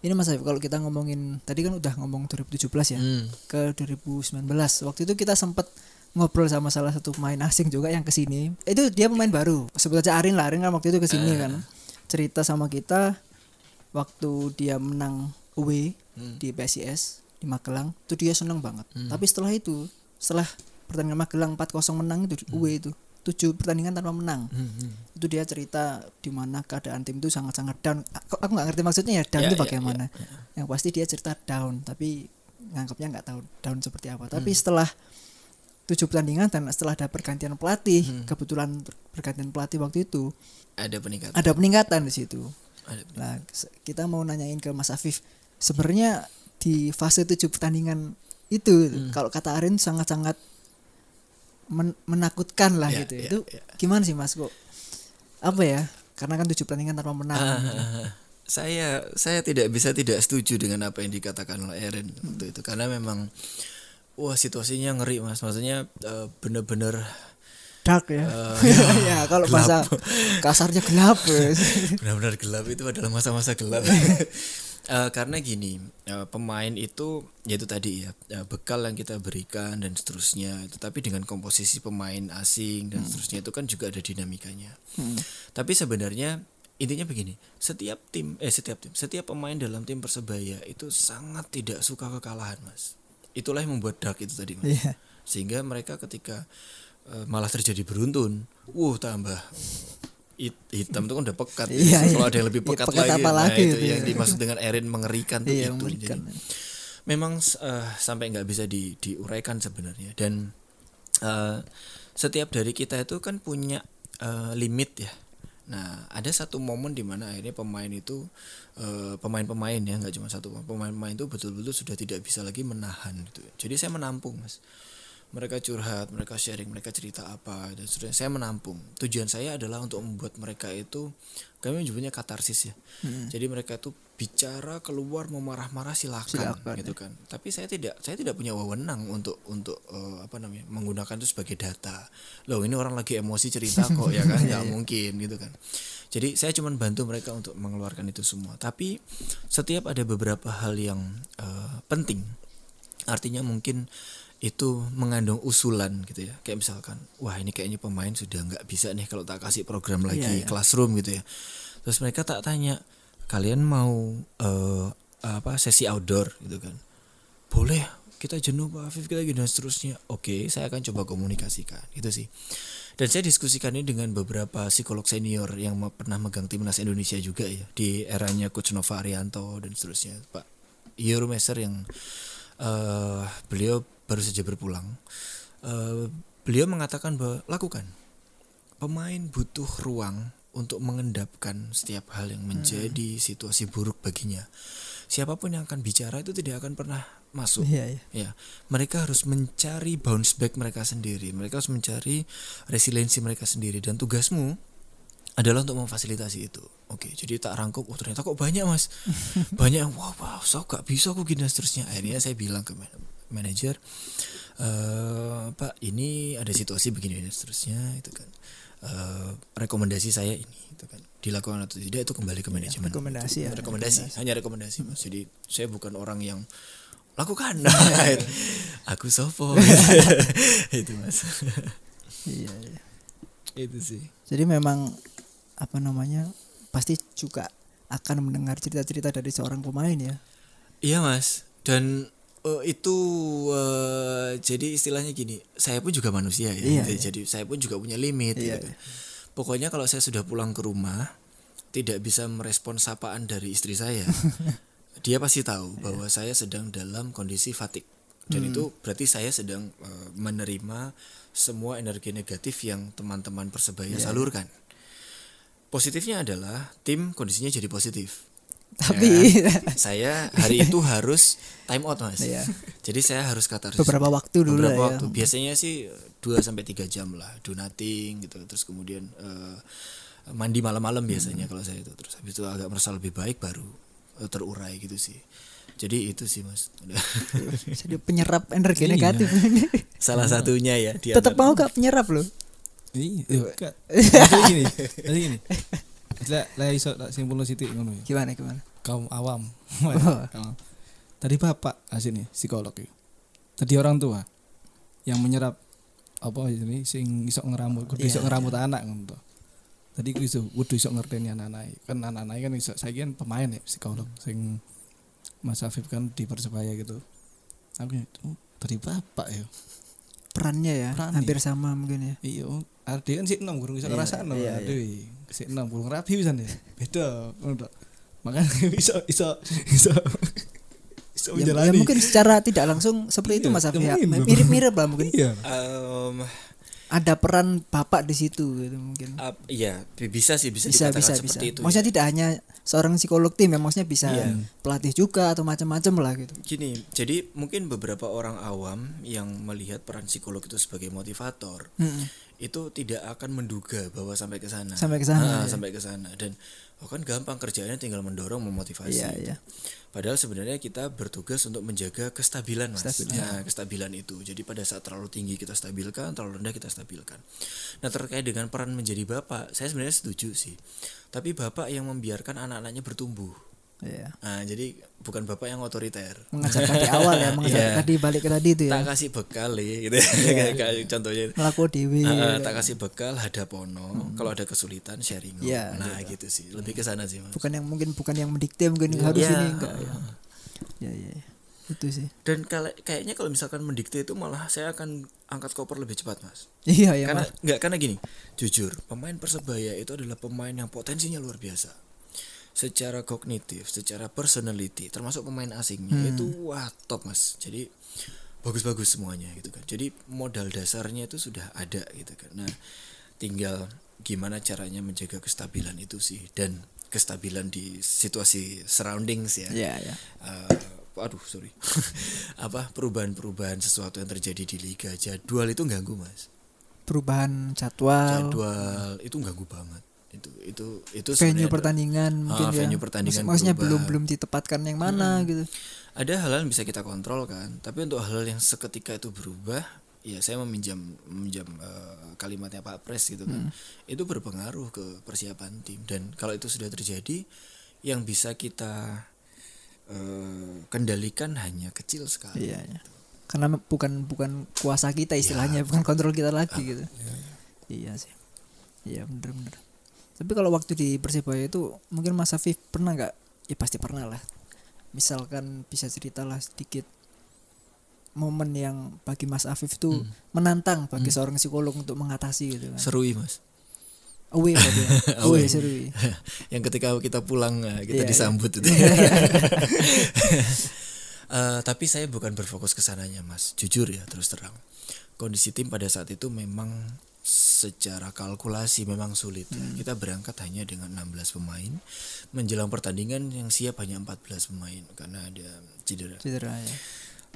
ini Mas Afif kalau kita ngomongin tadi kan udah ngomong 2017 ya Hmm. ke 2019 waktu itu kita sempat ngobrol sama salah satu pemain asing juga yang ke sini itu dia pemain baru sebut aja Arin lah Arin kan waktu itu ke sini kan cerita sama kita waktu dia menang away Hmm. di PSIS di Magelang itu dia seneng banget Hmm. tapi setelah itu setelah pertandingan Magelang 4-0 menang itu away itu tujuh pertandingan tanpa menang Hmm, hmm. itu dia cerita di mana keadaan tim itu sangat-sangat down aku nggak ngerti maksudnya ya down Ya, itu ya, bagaimana ya, ya. yang pasti dia cerita down tapi nganggapnya nggak tahu down seperti apa tapi Hmm. setelah tujuh pertandingan dan setelah ada pergantian pelatih Hmm. kebetulan per- pergantian pelatih waktu itu Ada peningkatan. ada peningkatan di situ Ada peningkatan. nah kita mau nanyain ke Mas Afif sebenarnya di fase tujuh pertandingan itu. Hmm. kalau kata Arin sangat-sangat men- menakutkan lah Ya, gitu. ya, itu ya. gimana sih Mas? Kok apa ya? Karena kan tujuh pertandingan tanpa menang Ah, saya saya tidak bisa tidak setuju dengan apa yang dikatakan oleh Erin waktu itu. Karena memang wah situasinya ngeri mas. Maksudnya eh, bener-bener dark ya? Eh, ya kalau bahasa kasarnya gelap ya. benar-benar gelap. Itu adalah masa-masa gelap Eh, karena gini eh, pemain itu yaitu tadi ya eh, bekal yang kita berikan dan seterusnya. Tetapi dengan komposisi pemain asing dan seterusnya itu kan juga ada dinamikanya. Hmm. tapi sebenarnya intinya begini setiap tim eh setiap tim setiap pemain dalam tim persebaya itu sangat tidak suka kekalahan mas. Itulah yang membuat dark itu tadi mas. Iya. sehingga mereka ketika eh, malah terjadi beruntun, wuh tambah hitam itu kan udah pekat. ya. Iya, iya. Kalau ada yang lebih Iya, pekat, pekat lagi, apa nah itu itu yang ya. dimaksud dengan Erin mengerikan tuh Iya, itu. mengerikan. Jadi, memang eh, sampai nggak bisa di, diuraikan sebenarnya dan eh, setiap dari kita itu kan punya eh, limit ya. Nah ada satu momen di mana akhirnya pemain itu pemain-pemain ya nggak cuma satu pemain-pemain itu betul-betul sudah tidak bisa lagi menahan gitu. Jadi saya menampung mas. Mereka curhat, mereka sharing, mereka cerita apa dan seterusnya. Saya menampung. Tujuan saya adalah untuk membuat mereka itu kami menyebutnya katarsis ya. Jadi mereka itu bicara keluar mau marah-marah silakan, Silakan, gitu kan. Tapi saya tidak saya tidak punya wewenang untuk untuk eh, apa namanya menggunakan itu sebagai data. Loh ini orang lagi emosi cerita kok ya kan nggak mungkin gitu kan. Jadi saya cuma bantu mereka untuk mengeluarkan itu semua. Tapi setiap ada beberapa hal yang eh, penting artinya mungkin itu mengandung usulan gitu ya. Kayak misalkan wah ini kayaknya pemain sudah nggak bisa nih kalau tak kasih program lagi Iya, iya. classroom gitu ya. Terus mereka tak tanya kalian mau eh, apa sesi outdoor? Gitu kan. Boleh kita jenuh pak Afif kita gini dan seterusnya. Oke saya akan coba komunikasikan itu sih. Dan saya diskusikan ini dengan beberapa psikolog senior yang pernah megang timnas Indonesia juga ya di eranya Coach Nova Arianto dan seterusnya Pak Euro Messer yang eh beliau baru saja berpulang Eh, beliau mengatakan bahwa lakukan pemain butuh ruang untuk mengendapkan setiap hal yang menjadi situasi buruk baginya siapa pun yang akan bicara itu tidak akan pernah masuk Iya, iya. Ya, mereka harus mencari bounce back mereka sendiri. Mereka harus mencari resiliensi mereka sendiri dan tugasmu adalah untuk memfasilitasi itu. Oke, jadi tak rangkum. Oh ternyata kok banyak mas, banyak yang wow wow, so gak bisa aku gini dan seterusnya. Akhirnya saya bilang ke manajer, eh Pak ini ada situasi begini dan seterusnya itu kan. Eh, rekomendasi saya ini itu kan. Dilakukan atau tidak itu kembali ke manajemen. rekomendasi ya, rekomendasi. hanya rekomendasi mas. Jadi saya bukan orang yang lakukan. Aku sopo. Itu mas. Iya, iya. itu sih. Jadi memang apa namanya pasti juga akan mendengar cerita-cerita dari seorang pemain ya. iya mas. Dan eh, itu eh, jadi istilahnya gini saya pun juga manusia ya Iya, gitu. iya. jadi saya pun juga punya limit Iya, gitu. pokoknya kalau saya sudah pulang ke rumah tidak bisa merespon sapaan dari istri saya dia pasti tahu Iya. bahwa saya sedang dalam kondisi fatik dan Hmm. itu berarti saya sedang eh, menerima semua energi negatif yang teman-teman persebaya Iya. salurkan positifnya adalah tim kondisinya jadi positif Tapi saya hari itu harus time out mas Iya. jadi saya harus kata beberapa waktu dulu beberapa lah waktu ya. biasanya sih 2 sampai tiga jam lah do nothing gitu terus kemudian eh, mandi malam-malam biasanya Hmm. kalau saya itu terus habis itu agak merasa lebih baik baru eh, terurai gitu sih jadi itu sih mas Udah. Jadi penyerap energi Iya. negatif. salah satunya ya Tetap mau gak penyerap loh. Iya, enggak. Jadi gini, gini. Lah lah iso tak simpulno sithik ngono ya. Gimana gimana? Kaum awam. Oh. Tadi bapak asini psikolog ya. Tadi orang tua yang menyerap apa ini sing iso ngeramut, kudu iso Iya, ngeramut anak ngono to. Tadi kudu iso kudu iso ngerteni anak-anak. Kan anak-anak kan iso saiki kan pemain ya psikolog sing Mas Afif kan di Persebaya gitu. Aku oh, dari bapak ya. Perannya ya Perannya. hampir sama mungkin ya. Iya, Ardi kan sik enom gurung iso Iya, ngrasakno. iya, iya. Aduh, sik enom gurung rapi pisan ya. Beda ngono. Makanya iso iso iso iso Ya, ya menjalani. mungkin secara tidak langsung seperti itu Iya, Mas Afif ya. Mirip-mirip lah mungkin. Iya. Em, Ada peran bapak di situ gitu mungkin. ap- iya bi- bisa sih bisa, Bisa dikatakan bisa bisa. seperti itu Maksudnya ya. tidak hanya seorang psikolog tim ya, maksudnya bisa Iya. pelatih juga atau macam-macam lah gitu. Gini, jadi mungkin beberapa orang awam yang melihat peran psikolog itu sebagai motivator Mm-mm. Itu tidak akan menduga bahwa sampai ke sana. Sampai ke sana, Ah, ya. sampai ke sana dan oh kan gampang kerjaannya tinggal mendorong memotivasi. Iya, gitu. iya. Padahal sebenarnya kita bertugas untuk menjaga kestabilan mas. Nah, kestabilan itu. Jadi pada saat terlalu tinggi kita stabilkan, terlalu rendah kita stabilkan. Nah terkait dengan peran menjadi bapak, saya sebenarnya setuju sih. Tapi bapak yang membiarkan anak-anaknya bertumbuh. Iya. Nah, jadi bukan bapak yang otoriter. Mengajarkan di awal ya, mengajarkan Iya. tadi balik ke tadi itu ya. Tak kasih bekal ya, gitu. Iya, Kayak contohnya. Melaku dewi. Ah, tak kasih bekal hadapono. Kalau ada kesulitan sharing. Hmm. Iya, nah gitu sih. Lebih ke sana sih mas. Bukan yang mungkin bukan yang mendikte mungkin harus Iya. ini enggak ya. Ya, ya. ya. itu sih Dan kala- kayaknya kalau misalkan mendikte itu malah saya akan angkat koper lebih cepat, Mas. iya ya karena nggak karena gini, jujur, pemain Persebaya itu adalah pemain yang potensinya luar biasa. Secara kognitif, secara personality, termasuk pemain asingnya itu wah top, Mas. Jadi bagus-bagus semuanya gitu kan. Jadi modal dasarnya itu sudah ada gitu kan. Nah, tinggal gimana caranya menjaga kestabilan itu sih dan kestabilan di situasi surroundings ya. Iya, iya. Eh, aduh sorry apa perubahan-perubahan sesuatu yang terjadi di liga jadwal itu ganggu mas perubahan jadwal, jadwal itu ganggu banget itu itu itu venue sebenarnya pertandingan Ah, mungkin ya. venue pertandingan Maksud- maksudnya berubah. belum belum ditempatkan yang mana gitu. Ada hal-hal yang bisa kita kontrol kan. Tapi untuk hal yang seketika itu berubah ya saya meminjam meminjam eh, kalimatnya Pak Pres gitu kan. Itu berpengaruh ke persiapan tim. Dan kalau itu sudah terjadi yang bisa kita eh, kendalikan hanya kecil sekali. Iya iya. Karena bukan bukan kuasa kita istilahnya bukan kontrol kita lagi gitu. iya sih. Iya bener bener tapi kalau waktu di persibaya itu mungkin Mas Afif pernah nggak ya pasti pernah lah misalkan bisa ceritalah sedikit momen yang bagi Mas Afif tuh menantang bagi seorang psikolog untuk mengatasi gitu kan serui mas away berarti ya? away seru yang ketika kita pulang eh, kita Iya, iya. disambut itu. Eh, tapi saya bukan berfokus ke sananya, Mas. Jujur ya, terus terang. Kondisi tim pada saat itu memang secara kalkulasi memang sulit. ya. Hmm. Kita berangkat hanya dengan 16 pemain. Menjelang pertandingan yang siap hanya 14 pemain karena ada cedera. cedera ya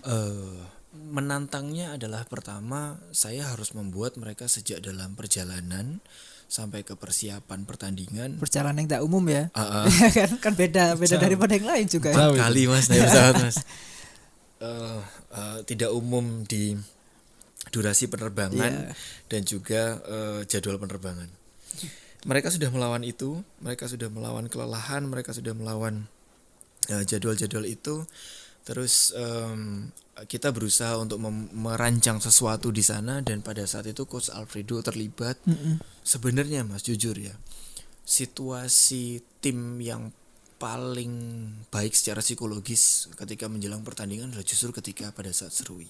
Eh, menantangnya adalah pertama saya harus membuat mereka sejak dalam perjalanan sampai ke persiapan pertandingan perjalanan yang tak umum ya Ah, ah. kan kan beda beda daripada yang lain juga ya. Kali mas naik pesawat mas Eh, eh, tidak umum di durasi penerbangan Iya. dan juga eh, jadwal penerbangan mereka sudah melawan itu mereka sudah melawan kelelahan mereka sudah melawan eh, jadwal-jadwal itu terus em, kita berusaha untuk mem- merancang sesuatu di sana dan pada saat itu coach Alfredo terlibat Mm-mm. sebenarnya mas jujur ya situasi tim yang paling baik secara psikologis ketika menjelang pertandingan adalah justru ketika pada saat serui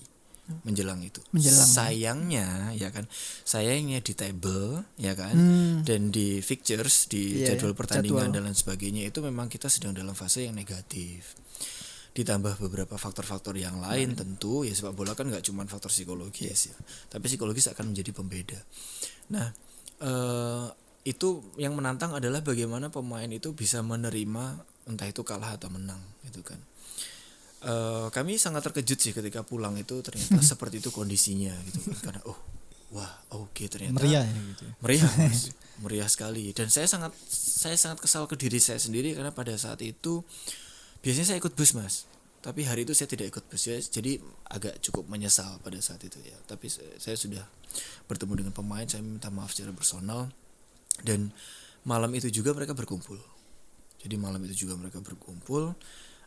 menjelang itu Menjelang. sayangnya ya kan sayangnya di table ya kan Hmm. dan di fixtures di Iya, jadwal pertandingan jadwal. dan lain sebagainya itu memang kita sedang dalam fase yang negatif ditambah beberapa faktor-faktor yang lain tentu ya sepak bola kan nggak cuma faktor psikologis ya tapi psikologis akan menjadi pembeda nah eh, itu yang menantang adalah bagaimana pemain itu bisa menerima entah itu kalah atau menang gitu kan Eh, kami sangat terkejut sih ketika pulang itu ternyata seperti itu kondisinya gitu kan. Karena oh wah oke ternyata meriah ya gitu ya. meriah mas. Meriah sekali. Dan saya sangat saya sangat kesal ke diri saya sendiri karena pada saat itu biasanya saya ikut bus mas. Tapi hari itu saya tidak ikut bus. Ya jadi agak cukup menyesal pada saat itu ya. Tapi saya sudah bertemu dengan pemain saya minta maaf secara personal. Dan malam itu juga mereka berkumpul. Jadi malam itu juga mereka berkumpul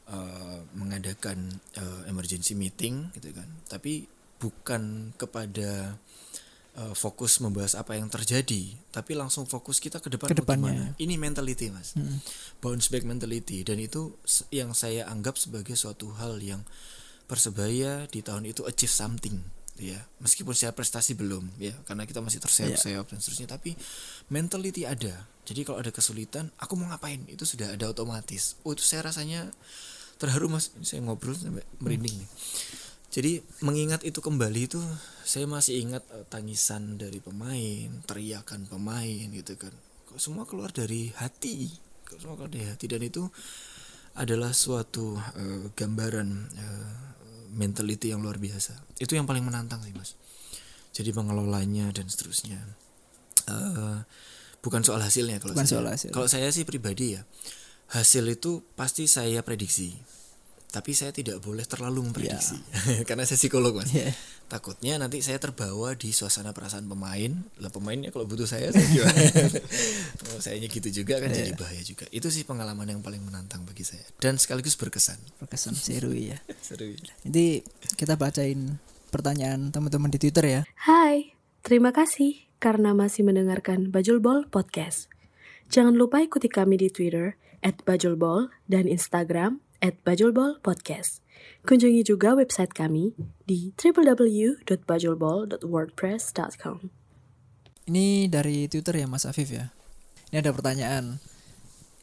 eh, mengadakan eh, emergency meeting gitu kan. Tapi bukan kepada eh, fokus membahas apa yang terjadi tapi langsung fokus kita ke depan Ke mau depannya. gimana. ini mentality mas. Mm. bounce back mentality. Dan itu yang saya anggap sebagai suatu hal yang persebaya di tahun itu achieve something gitu ya. Meskipun saya prestasi belum ya karena kita masih terseok-seok dan seterusnya tapi mentality ada. Jadi kalau ada kesulitan aku mau ngapain? Itu sudah ada otomatis. Oh itu saya rasanya terharu mas. Ini saya ngobrol sampai merinding nih. Jadi mengingat itu kembali itu saya masih ingat eh, tangisan dari pemain teriakan pemain gitu kan. Kok semua keluar dari hati? Kok semua keluar dari hati? Dan itu adalah suatu eh, gambaran eh, mentality yang luar biasa. Itu yang paling menantang sih mas. Jadi mengelolanya dan seterusnya. Eh, bukan soal hasilnya kalau Bukan saya. soal hasil. kalau saya sih pribadi ya hasil itu pasti saya prediksi. Tapi saya tidak boleh terlalu memprediksi. Karena saya psikolog mas. Iya. takutnya nanti saya terbawa di suasana perasaan pemain. Lah pemainnya kalau butuh saya saya gimana? Oh, sayanya gitu juga kan jadi bahaya juga. Itu sih pengalaman yang paling menantang bagi saya. Dan sekaligus berkesan. Berkesan seru ya. seru Jadi kita bacain pertanyaan teman-teman di Twitter ya. Hai, terima kasih karena masih mendengarkan Bajul Ball Podcast. Jangan lupa ikuti kami di Twitter at Bajul Ball dan Instagram at Bajulbol Podcast. Kunjungi juga website kami di www.bajulbol.wordpress.com. Ini dari Twitter ya Mas Afif ya. Ini ada pertanyaan.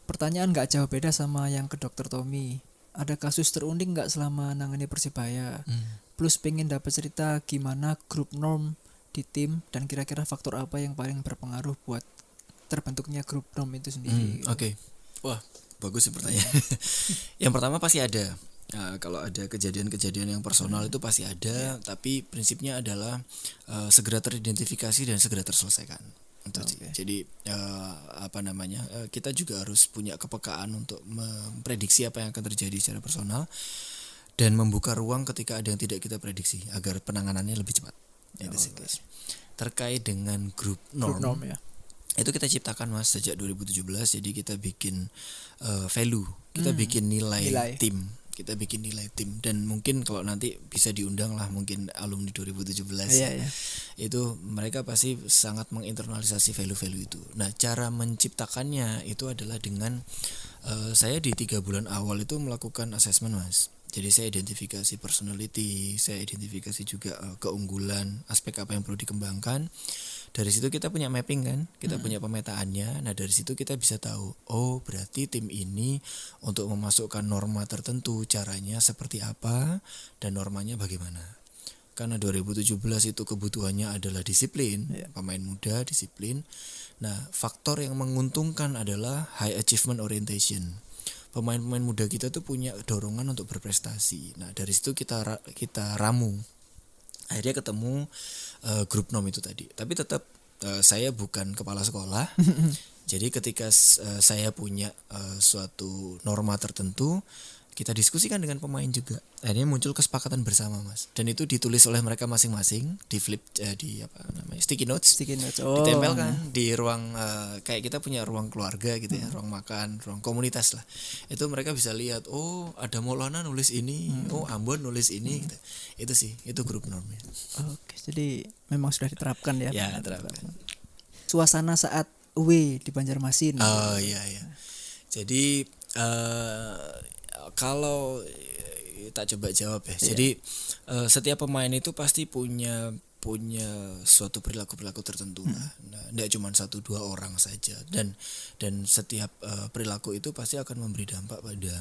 Pertanyaan nggak jauh beda sama yang ke Dokter Tommy. Ada kasus terunik nggak selama nangani Persibaya? Plus pengen dapat cerita gimana grup norm di tim dan kira-kira faktor apa yang paling berpengaruh buat terbentuknya grup norm itu sendiri. Hmm, Oke, wah bagus sih pertanyaan. yang pertama pasti ada. Nah, kalau ada kejadian-kejadian yang personal itu pasti ada, tapi prinsipnya adalah eh, segera teridentifikasi dan segera terselesaikan. Sih. Jadi eh, apa namanya? eh, kita juga harus punya kepekaan untuk memprediksi apa yang akan terjadi secara personal dan membuka ruang ketika ada yang tidak kita prediksi agar penanganannya lebih cepat. Sih, guys. Terkait dengan grup norm, norm ya. Itu kita ciptakan mas sejak 2017 jadi kita bikin eh, value. Kita bikin nilai, Nilai. tim. Kita bikin nilai tim. Dan mungkin kalau nanti bisa diundang lah mungkin alumni 2017 Iya, iya. itu mereka pasti sangat menginternalisasi value-value itu. Nah cara menciptakannya itu adalah dengan eh, saya di tiga bulan awal itu melakukan assessment mas. Jadi saya identifikasi personality saya identifikasi juga eh, keunggulan aspek apa yang perlu dikembangkan dari situ kita punya mapping kan? Kita punya pemetaannya. Nah dari situ kita bisa tahu oh berarti tim ini untuk memasukkan norma tertentu caranya seperti apa dan normanya bagaimana. Karena 2017 itu kebutuhannya adalah disiplin pemain muda disiplin. Nah faktor yang menguntungkan adalah high achievement orientation. Pemain-pemain muda kita tuh punya dorongan untuk berprestasi. Nah dari situ kita kita ramu. Akhirnya ketemu eh, grup nom itu tadi. Tapi tetap eh, saya bukan kepala sekolah. Jadi ketika eh, saya punya eh, suatu norma tertentu kita diskusikan dengan pemain juga akhirnya muncul kesepakatan bersama mas dan itu ditulis oleh mereka masing-masing di flip eh, di apa namanya sticky notes Sticky notes. Oh. ditempelkan di ruang eh, kayak kita punya ruang keluarga gitu ya ruang makan ruang komunitas lah itu mereka bisa lihat oh ada Maulana nulis ini oh Ambon nulis ini gitu. itu sih itu grup normnya Oke, jadi memang sudah diterapkan ya. ya terapkan Suasana saat away di Banjarmasin. oh iya iya jadi eh kalau eh, tak coba jawab ya jadi eh, setiap pemain itu pasti punya punya suatu perilaku perilaku tertentu lah nah, tidak cuma satu dua orang saja dan dan setiap eh, perilaku itu pasti akan memberi dampak pada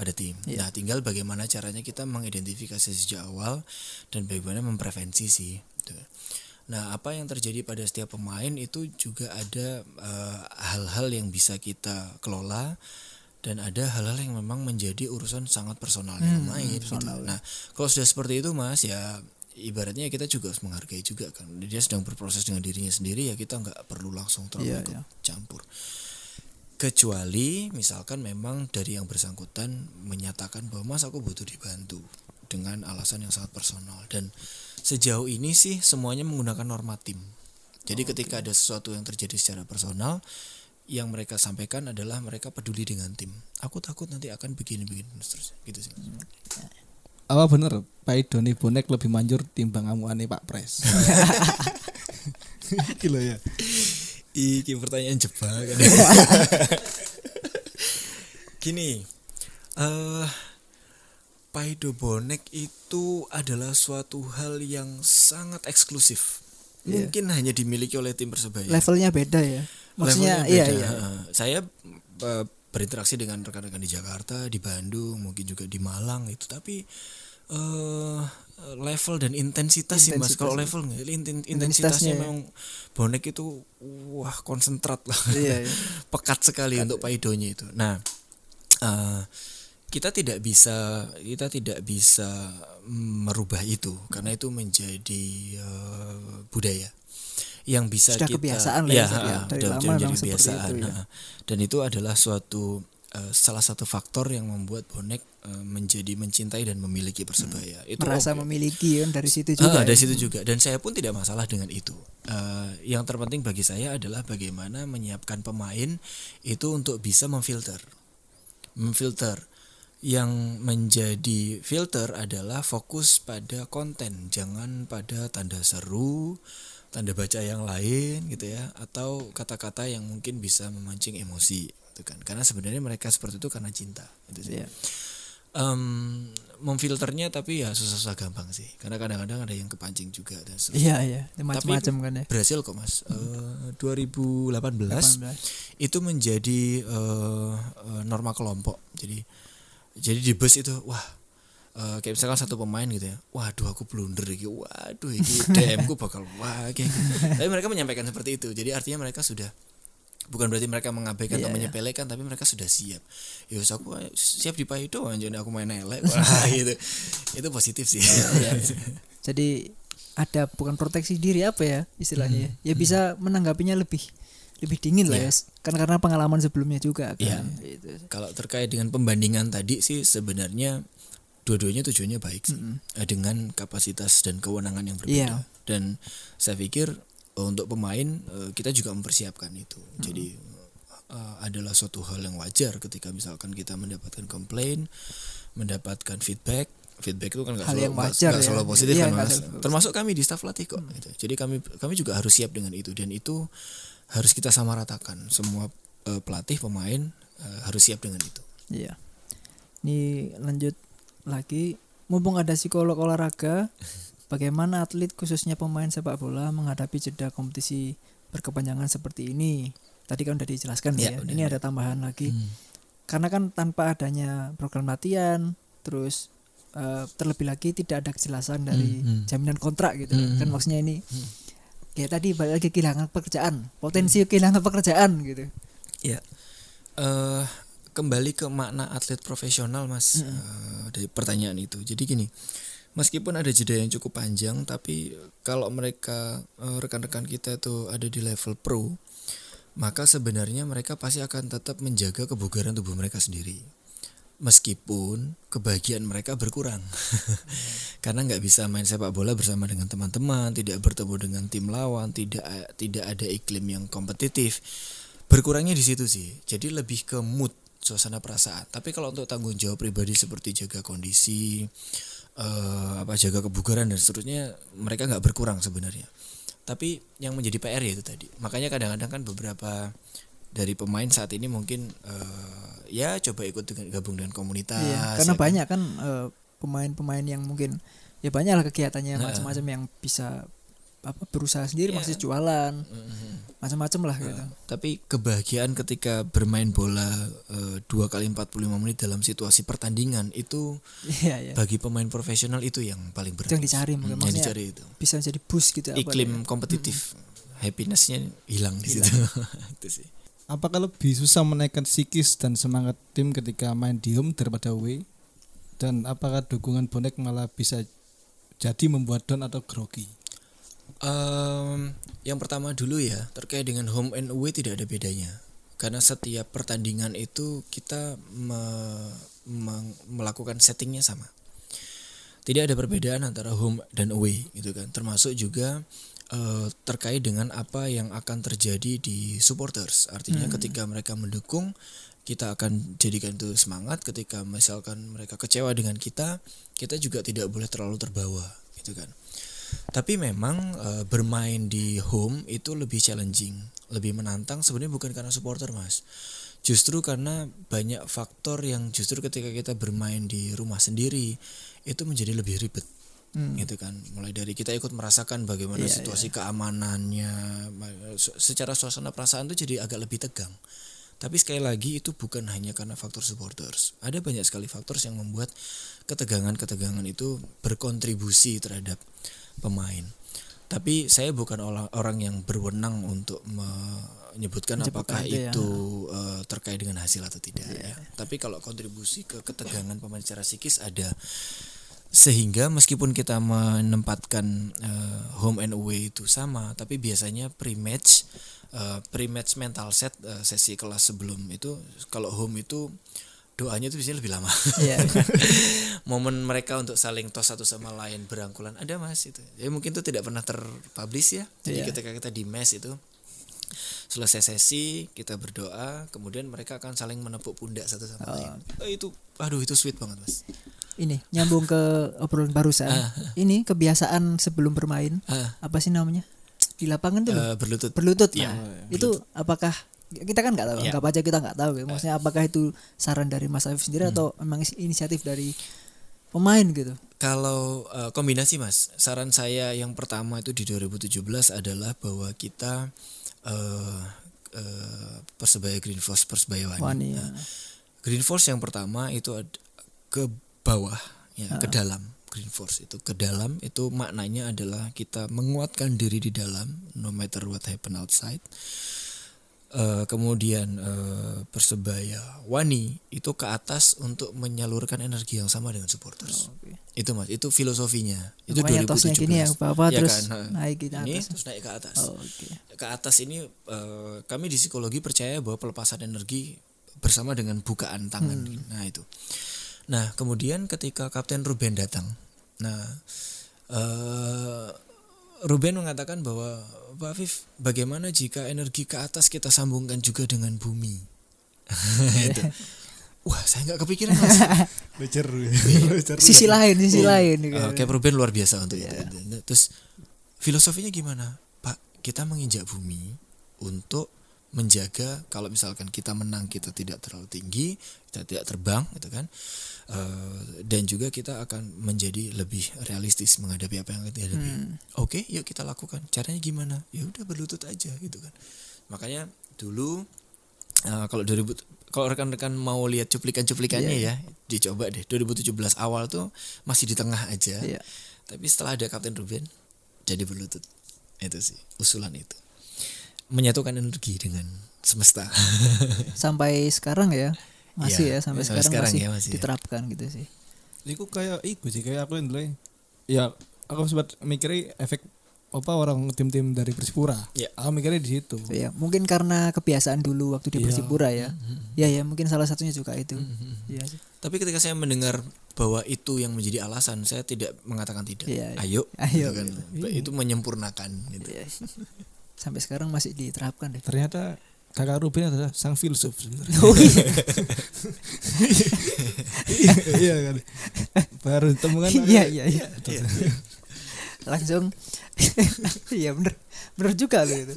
pada tim. Nah, tinggal bagaimana caranya kita mengidentifikasi sejak awal dan bagaimana memprevensi sih. Gitu. Nah, apa yang terjadi pada setiap pemain itu juga ada hal-hal yang bisa kita kelola dan ada hal-hal yang memang menjadi urusan sangat personalnya pemain. gitu. Nah, kalau sudah seperti itu, Mas, ya ibaratnya kita juga harus menghargai juga kan. Dia sedang berproses dengan dirinya sendiri ya kita nggak perlu langsung terlalu ikut iya. campur. Kecuali misalkan memang dari yang bersangkutan menyatakan bahwa Mas aku butuh dibantu dengan alasan yang sangat personal dan sejauh ini sih semuanya menggunakan norma tim. Jadi ketika ada sesuatu yang terjadi secara personal yang mereka sampaikan adalah mereka peduli dengan tim. Aku takut nanti akan begini-begini seterusnya gitu sih. Apa bener Pak Doni bonek lebih manjur timbang amuane Pak Pres. Gila ya. Iki pertanyaan jebakan. Gini, eh Paido bonek itu adalah suatu hal yang sangat eksklusif. Mungkin hanya dimiliki oleh tim persebaya. Levelnya beda ya. Maksudnya iya iya. Saya eh, berinteraksi dengan rekan-rekan di Jakarta, di Bandung, mungkin juga di Malang itu, tapi eh level dan intensitas, sih mas. Intensitas. Kalau level nggak, inten- Intensitasnya intensitasnya ya. memang bonek itu wah konsentrat lah, Iya, iya. pekat sekali untuk paidonya itu. Nah, eh, kita tidak bisa kita tidak bisa merubah itu karena itu menjadi eh, budaya yang bisa Sudah kita kebiasaan lah ya, ya, ya. Dari lama menjadi seperti kebiasaan itu, ya. dan itu adalah suatu eh, salah satu faktor yang membuat bonek eh, menjadi mencintai dan memiliki persebaya itu Merasa oke. memiliki kan dari situ Ah, juga. dari ya. situ juga dan saya pun tidak masalah dengan itu. Eh, yang terpenting bagi saya adalah bagaimana menyiapkan pemain itu untuk bisa memfilter, memfilter. Yang menjadi filter adalah fokus pada konten, jangan pada tanda seru, tanda baca yang lain gitu ya, atau kata-kata yang mungkin bisa memancing emosi, gitu kan? Karena sebenarnya mereka seperti itu karena cinta, gitu sih. Iya. Em, memfilternya tapi ya susah-susah gampang sih karena kadang-kadang ada yang kepancing juga dan. Iya iya, macam-macam kan ya. berhasil kok mas Eh, 2018 18. itu menjadi eh, eh, norma kelompok jadi jadi di bus itu wah eh, kayak misalkan satu pemain gitu ya waduh aku blunder iki waduh iki DM ku bakal wah kayak gitu. tapi mereka menyampaikan seperti itu jadi artinya mereka sudah bukan berarti mereka mengabaikan Iya, atau iya. menyepelekan tapi mereka sudah siap ya wis aku siap di doang jadi aku main elek wah gitu itu positif sih Iya, Jadi ada bukan proteksi diri apa ya istilahnya ya. Ya bisa menanggapinya lebih lebih dingin lah Iya. ya. Kan karena pengalaman sebelumnya juga kan. Iya. Gitu. Kalau terkait dengan pembandingan tadi sih sebenarnya dua-duanya tujuannya baik sih Eh, dengan kapasitas dan kewenangan yang berbeda. Iya. Dan saya pikir eh, untuk pemain eh, kita juga mempersiapkan itu. Jadi eh, adalah suatu hal yang wajar ketika misalkan kita mendapatkan komplain, mendapatkan feedback. Feedback itu kan Hal selalu, wajar nggak ya. selalu positif Iya, kan mas. selalu. Termasuk kami di staf latih kok. gitu. Jadi kami kami juga harus siap dengan itu dan itu harus kita samaratakan. Semua eh, pelatih pemain eh, harus siap dengan itu. Iya. Ini lanjut lagi mumpung ada psikolog olahraga bagaimana atlet khususnya pemain sepak bola menghadapi jeda kompetisi berkepanjangan seperti ini. Tadi kan udah dijelaskan Ya, ya. udah, Ini udah. ada tambahan lagi. Hmm. Karena kan tanpa adanya program latihan terus eh, terlebih lagi tidak ada kejelasan dari Hmm, hmm. jaminan kontrak gitu Hmm, kan hmm. maksudnya ini kayak tadi balik lagi kehilangan pekerjaan potensi kehilangan pekerjaan gitu Ya, eh kembali ke makna atlet profesional mas eh, dari pertanyaan itu. Jadi gini, meskipun ada jeda yang cukup panjang, tapi kalau mereka eh, rekan-rekan kita itu ada di level pro, maka sebenarnya mereka pasti akan tetap menjaga kebugaran tubuh mereka sendiri. Meskipun kebahagiaan mereka berkurang, karena nggak bisa main sepak bola bersama dengan teman-teman, tidak bertemu dengan tim lawan, tidak tidak ada iklim yang kompetitif berkurangnya di situ sih jadi lebih ke mood suasana perasaan tapi kalau untuk tanggung jawab pribadi seperti jaga kondisi eh, apa jaga kebugaran dan seterusnya mereka nggak berkurang sebenarnya tapi yang menjadi PR ya itu tadi makanya kadang-kadang kan beberapa dari pemain saat ini mungkin eh, ya coba ikut dengan gabung dengan komunitas Iya, karena ya kan. banyak kan eh, pemain-pemain yang mungkin ya banyak lah kegiatannya Nah. macam-macam yang bisa apa berusaha sendiri Iya. masih jualan Mhm. macam-macam lah gitu. Tapi kebahagiaan ketika bermain bola eh, dua kali 45 menit dalam situasi pertandingan itu Iya iya. bagi pemain profesional itu yang paling berat. Yang dicari mungkin. Hmm, yang dicari itu. Bisa jadi boost gitu apa Iklim ya. kompetitif, happinessnya hilang di situ. itu sih. Apakah lebih susah menaikkan psikis dan semangat tim ketika main di home daripada away? Dan apakah dukungan bonek malah bisa jadi membuat down atau grogi? Em, yang pertama dulu ya terkait dengan home and away tidak ada bedanya. Karena setiap pertandingan itu kita me- meng- melakukan settingnya sama. Tidak ada perbedaan antara home dan away gitu kan. Termasuk juga eh, terkait dengan apa yang akan terjadi di supporters. Artinya ketika mereka mendukung kita akan jadikan itu semangat. Ketika misalkan mereka kecewa dengan kita kita juga tidak boleh terlalu terbawa gitu kan tapi memang eh, bermain di home itu lebih challenging, lebih menantang sebenarnya bukan karena supporter, Mas. Justru karena banyak faktor yang justru ketika kita bermain di rumah sendiri itu menjadi lebih ribet. Gitu kan. Mulai dari kita ikut merasakan bagaimana Iya, situasi keamanannya, ma- su- secara suasana perasaan itu jadi agak lebih tegang. Tapi sekali lagi itu bukan hanya karena faktor supporters. Ada banyak sekali faktor yang membuat ketegangan-ketegangan itu berkontribusi terhadap pemain. Tapi saya bukan orang orang yang berwenang untuk menyebutkan apakah itu ya. itu eh, terkait dengan hasil atau tidak ya. Tapi kalau kontribusi ke ketegangan pemain secara psikis ada sehingga meskipun kita menempatkan eh, home and away itu sama, tapi biasanya pre-match eh, pre-match mental set eh, sesi kelas sebelum itu kalau home itu doanya itu biasanya lebih lama. Iya. Momen mereka untuk saling tos satu sama lain berangkulan ada mas itu. Ya mungkin itu tidak pernah terpublish ya. Jadi Iya. ketika kita di mes itu selesai sesi kita berdoa, kemudian mereka akan saling menepuk pundak satu sama lain. Oh, itu, aduh itu sweet banget mas. Ini nyambung ke obrolan barusan. Ini kebiasaan sebelum bermain Ah, apa sih namanya? Di lapangan tuh eh, berlutut. berlutut. Iya, Nah, itu apakah kita kan nggak tahu Iya. anggap aja kita nggak tahu ya. maksudnya apakah itu saran dari Mas Afif sendiri atau memang is- inisiatif dari pemain gitu Kalau eh, kombinasi Mas, saran saya yang pertama itu di 2017 adalah bahwa kita eh eh, Persebaya Green Force Persebaya Wani. Wani ya. Nah, Green Force yang pertama itu ke bawah ya, ke dalam. Green Force itu ke dalam itu maknanya adalah kita menguatkan diri di dalam no matter what happen outside. Eh, kemudian eh, Persebaya Wani itu ke atas untuk menyalurkan energi yang sama dengan supporters. Oke. Itu Mas, itu filosofinya. Itu Pokoknya tosnya 2017. gini ya bawah Ya terus kan? naik ke Ini atas terus naik ke atas Oh, oke ke atas ini eh, kami di psikologi percaya bahwa pelepasan energi bersama dengan bukaan tangan. Nah itu. Nah kemudian ketika Kapten Ruben datang, nah eh, Ruben mengatakan bahwa Pak Afif, bagaimana jika energi ke atas kita sambungkan juga dengan bumi? itu. Wah saya nggak kepikiran mas. Lucer. sisi lain sisi lain gitu. Eh, Cap Ruben luar biasa untuk itu. Terus filosofinya gimana, Pak? Kita menginjak bumi untuk menjaga kalau misalkan kita menang kita tidak terlalu tinggi, kita tidak terbang, gitu kan? Eh, dan juga kita akan menjadi lebih realistis menghadapi apa yang kita hadapi. Oke, yuk kita lakukan. Caranya gimana? Ya udah berlutut aja, gitu kan? Makanya dulu eh, kalau 2000 kalau rekan-rekan mau lihat cuplikan-cuplikannya ya, dicoba deh. 2017 awal tuh masih di tengah aja. Iya. Tapi setelah ada Kapten Ruben jadi berlutut. Itu sih usulan itu. Menyatukan energi dengan semesta. sampai sekarang ya masih Iya, ya sampai sampai sekarang, sekarang masih, ya, masih ya. diterapkan gitu sih Iku kayak iku sih kayak aku yang dulu ya aku sempat mikirnya efek apa orang tim-tim dari Persipura. Ya. Aku mikirnya di situ. ya mungkin karena kebiasaan dulu waktu di Iya. Persipura ya ya ya mungkin salah satunya juga itu Iya sih Tapi ketika saya mendengar bahwa itu yang menjadi alasan, saya tidak mengatakan tidak. Iya, iya. Ayo, Ayo, gitu kan. Itu menyempurnakan gitu. Iya. sampai sekarang masih diterapkan deh. Ternyata kakak Ruben adalah sang filsuf sebenarnya. oh iya. Iya kan. Baru ditemukan. iya iya iya. Langsung. Iya bener. Bener juga loh itu.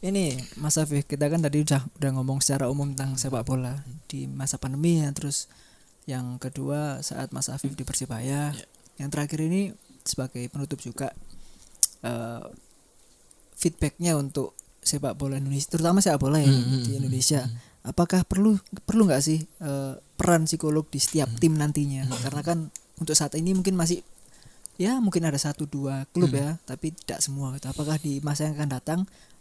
Ini Mas Afif kita kan tadi udah udah ngomong secara umum tentang sepak bola di masa pandemi ya. Terus yang kedua saat Mas Afif di Persibaya. Yang terakhir ini sebagai penutup juga eh, feedbacknya untuk sepak bola Indonesia terutama sepak bola ya di Indonesia. apakah perlu perlu nggak sih eh, peran psikolog di setiap tim nantinya? Karena kan untuk saat ini mungkin masih ya mungkin ada satu dua klub ya tapi tidak semua gitu. apakah di masa yang akan datang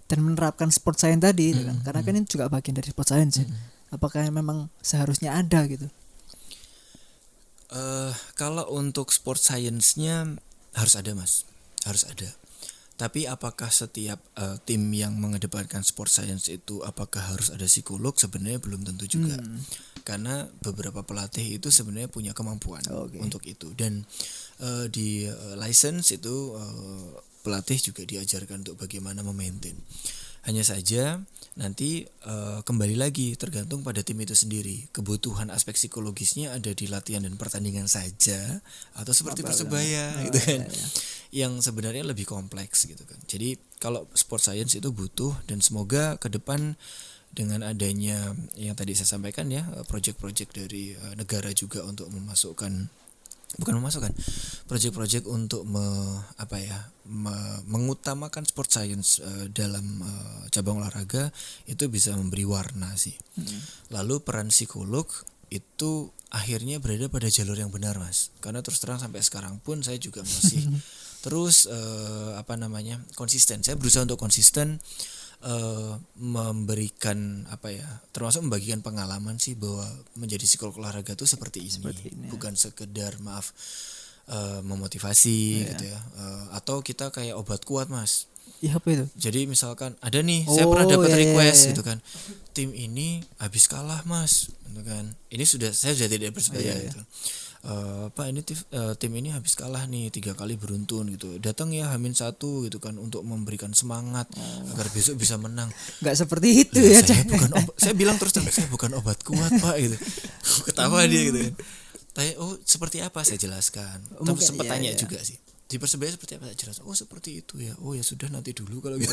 dan menerapkan sport science tadi gitu kan? Karena kan ini juga bagian dari sport science ya. Apakah memang seharusnya ada gitu? Eh, kalau untuk sport science-nya harus ada mas, harus ada. Tapi apakah setiap eh, tim yang mengedepankan sport science itu apakah harus ada psikolog? Sebenarnya belum tentu juga, karena beberapa pelatih itu sebenarnya punya kemampuan Oke. untuk itu. Dan eh, di eh, license itu eh, pelatih juga diajarkan untuk bagaimana memaintain. Hanya saja nanti eh, kembali lagi tergantung pada tim itu sendiri. Kebutuhan aspek psikologisnya ada di latihan dan pertandingan saja atau seperti persebaya gitu kan. Yang sebenarnya lebih kompleks gitu kan. Jadi kalau sport science itu butuh dan semoga ke depan dengan adanya yang tadi saya sampaikan ya eh, project-project dari eh, negara juga untuk memasukkan bukan memasukkan. Proyek-proyek untuk me, apa ya me- mengutamakan sport science eh, dalam eh, cabang olahraga itu bisa memberi warna sih. Lalu peran psikolog itu akhirnya berada pada jalur yang benar mas. Karena terus terang sampai sekarang pun saya juga masih terus eh, apa namanya konsisten. Saya berusaha untuk konsisten eh, memberikan apa ya termasuk membagikan pengalaman sih bahwa menjadi psikolog olahraga itu seperti ini, Seperti ini, ya. bukan sekedar maaf eh, memotivasi gitu ya. Eh, atau kita kayak obat kuat mas. Ya apa itu? Jadi misalkan ada nih saya pernah Oh, dapat iya, iya, request iya. gitu kan. Tim ini habis kalah mas gitu kan. Ini sudah saya sudah tidak persebaya Iya, iya. gitu Eh, pak ini tif- eh, tim ini habis kalah nih tiga kali beruntun gitu. Datang ya Hamin satu gitu kan untuk memberikan semangat Oh. agar besok bisa menang. Nggak seperti itu Lah, ya saya bukan obat, saya bilang terus saya bukan obat kuat pak gitu. Ketawa dia gitu kan. Tanya oh seperti apa? Saya jelaskan. Tapi Mungkin, sempat iya, tanya iya. juga sih di persebaya seperti apa jelas oh seperti itu ya oh ya sudah nanti dulu kalau gitu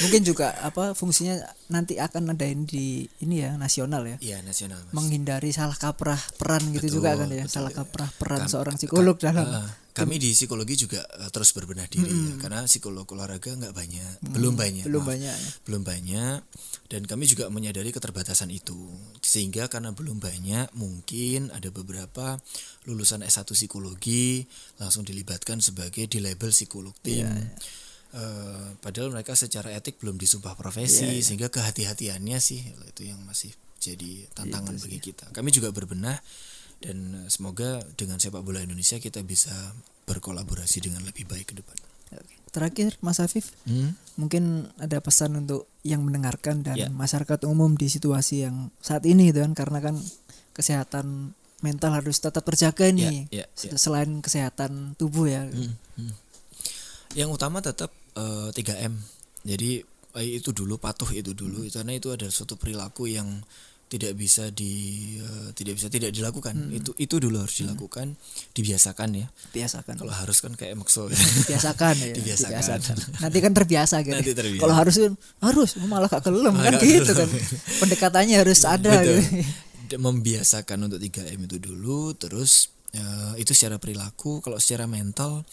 Mungkin juga apa fungsinya nanti akan adain di ini ya nasional ya. iya nasional mas Menghindari salah kaprah peran gitu Betul, juga kan ya. betul. Salah kaprah peran Kam- seorang psikolog dalam eh, kami di psikologi juga eh, terus berbenah diri ya, karena psikolog olahraga nggak banyak. Belum banyak belum maaf. banyak ya. belum banyak. Dan kami juga menyadari keterbatasan itu. Sehingga karena belum banyak mungkin ada beberapa lulusan S1 psikologi langsung dilibatkan sebagai di label psikolog tim. Eh, padahal mereka secara etik belum disumpah profesi sehingga kehati-hatiannya sih itu yang masih jadi tantangan bagi kita. Kami juga berbenah dan eh, semoga dengan sepak bola Indonesia kita bisa berkolaborasi dengan lebih baik ke depan. Terakhir Mas Afif, Hmm? mungkin ada pesan untuk yang mendengarkan dan Ya. masyarakat umum di situasi yang saat ini gitu kan karena kan kesehatan mental harus tetap terjaga nih ya, ya. selain kesehatan tubuh ya Hmm, hmm. Yang utama tetap eh, 3M. Jadi eh, itu dulu patuh itu dulu karena itu ada suatu perilaku yang tidak bisa di eh, tidak bisa tidak dilakukan. Itu itu dulu harus dilakukan, dibiasakan ya. biasakan Kalau harus kan kayak makso. biasakan ya. Dibiasakan. nanti kan terbiasa gitu. Nanti terbiasa. kalau harus kan harus malah gak kelem kan gitu kan. Pendekatannya harus ada gitu. Membiasakan untuk 3M itu dulu terus eh, itu secara perilaku kalau secara mental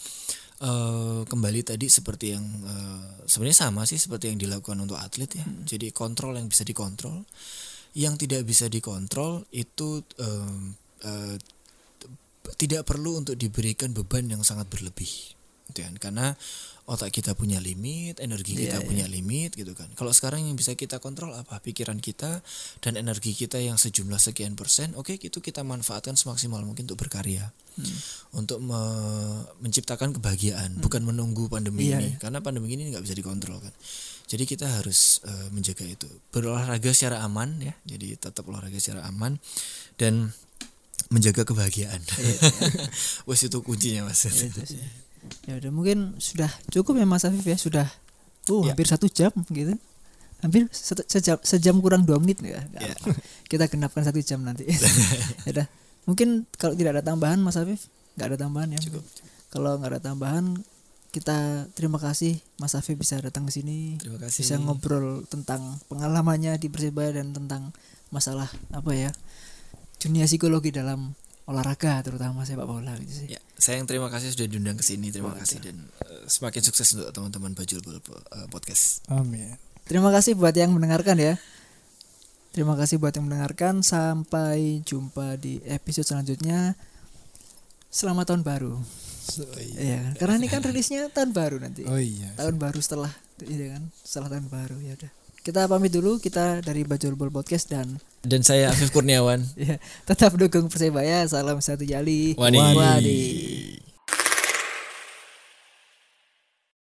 eh, kembali tadi seperti yang eh, sebenarnya sama sih seperti yang dilakukan untuk atlet ya. Jadi kontrol yang bisa dikontrol yang tidak bisa dikontrol itu eh, t- tidak perlu untuk diberikan beban yang sangat berlebih. Gitu kan? Karena otak kita punya limit, energi kita punya limit gitu kan. Kalau sekarang yang bisa kita kontrol apa? Pikiran kita dan energi kita yang sejumlah sekian persen, oke itu kita manfaatkan semaksimal mungkin untuk berkarya. Untuk me- menciptakan kebahagiaan, bukan menunggu pandemi Iya, ini. Karena pandemi ini nggak bisa dikontrol kan. Jadi kita harus eh, menjaga itu. Berolahraga secara aman ya. Jadi tetap olahraga secara aman dan menjaga kebahagiaan. Wes itu kuncinya Mas. Itu sih. Ya udah mungkin sudah cukup ya Mas Afif ya? Sudah uh Ya. hampir satu jam gitu. Hampir satu- sejam sejam kurang dua menit ya. Apa. kita genapkan satu jam nanti. Ya udah. Mungkin kalau tidak ada tambahan Mas Afif nggak ada tambahan ya? Cukup. kalau nggak ada tambahan kita terima kasih Mas Afif bisa datang ke sini Terima kasih. bisa ngobrol tentang pengalamannya di Persebaya dan tentang masalah apa ya dunia psikologi dalam olahraga terutama sepak bola gitu sih. Ya, saya yang terima kasih sudah diundang ke sini. Terima kasih dan eh, semakin sukses untuk teman-teman Bajul Bol eh, Podcast. Amin. Terima kasih buat yang mendengarkan ya. Terima kasih buat yang mendengarkan. Sampai jumpa di episode selanjutnya. Selamat tahun baru. Iya, karena ini kan rilisnya tahun baru nanti. Oh iya. Tahun baru setelah iya kan, setelah tahun baru ya udah. Kita pamit dulu, kita dari Bajul Bol Podcast dan Dan saya Afif Kurniawan. ya, tetap dukung Persebaya. Salam satu jali. Wadi. Wadi.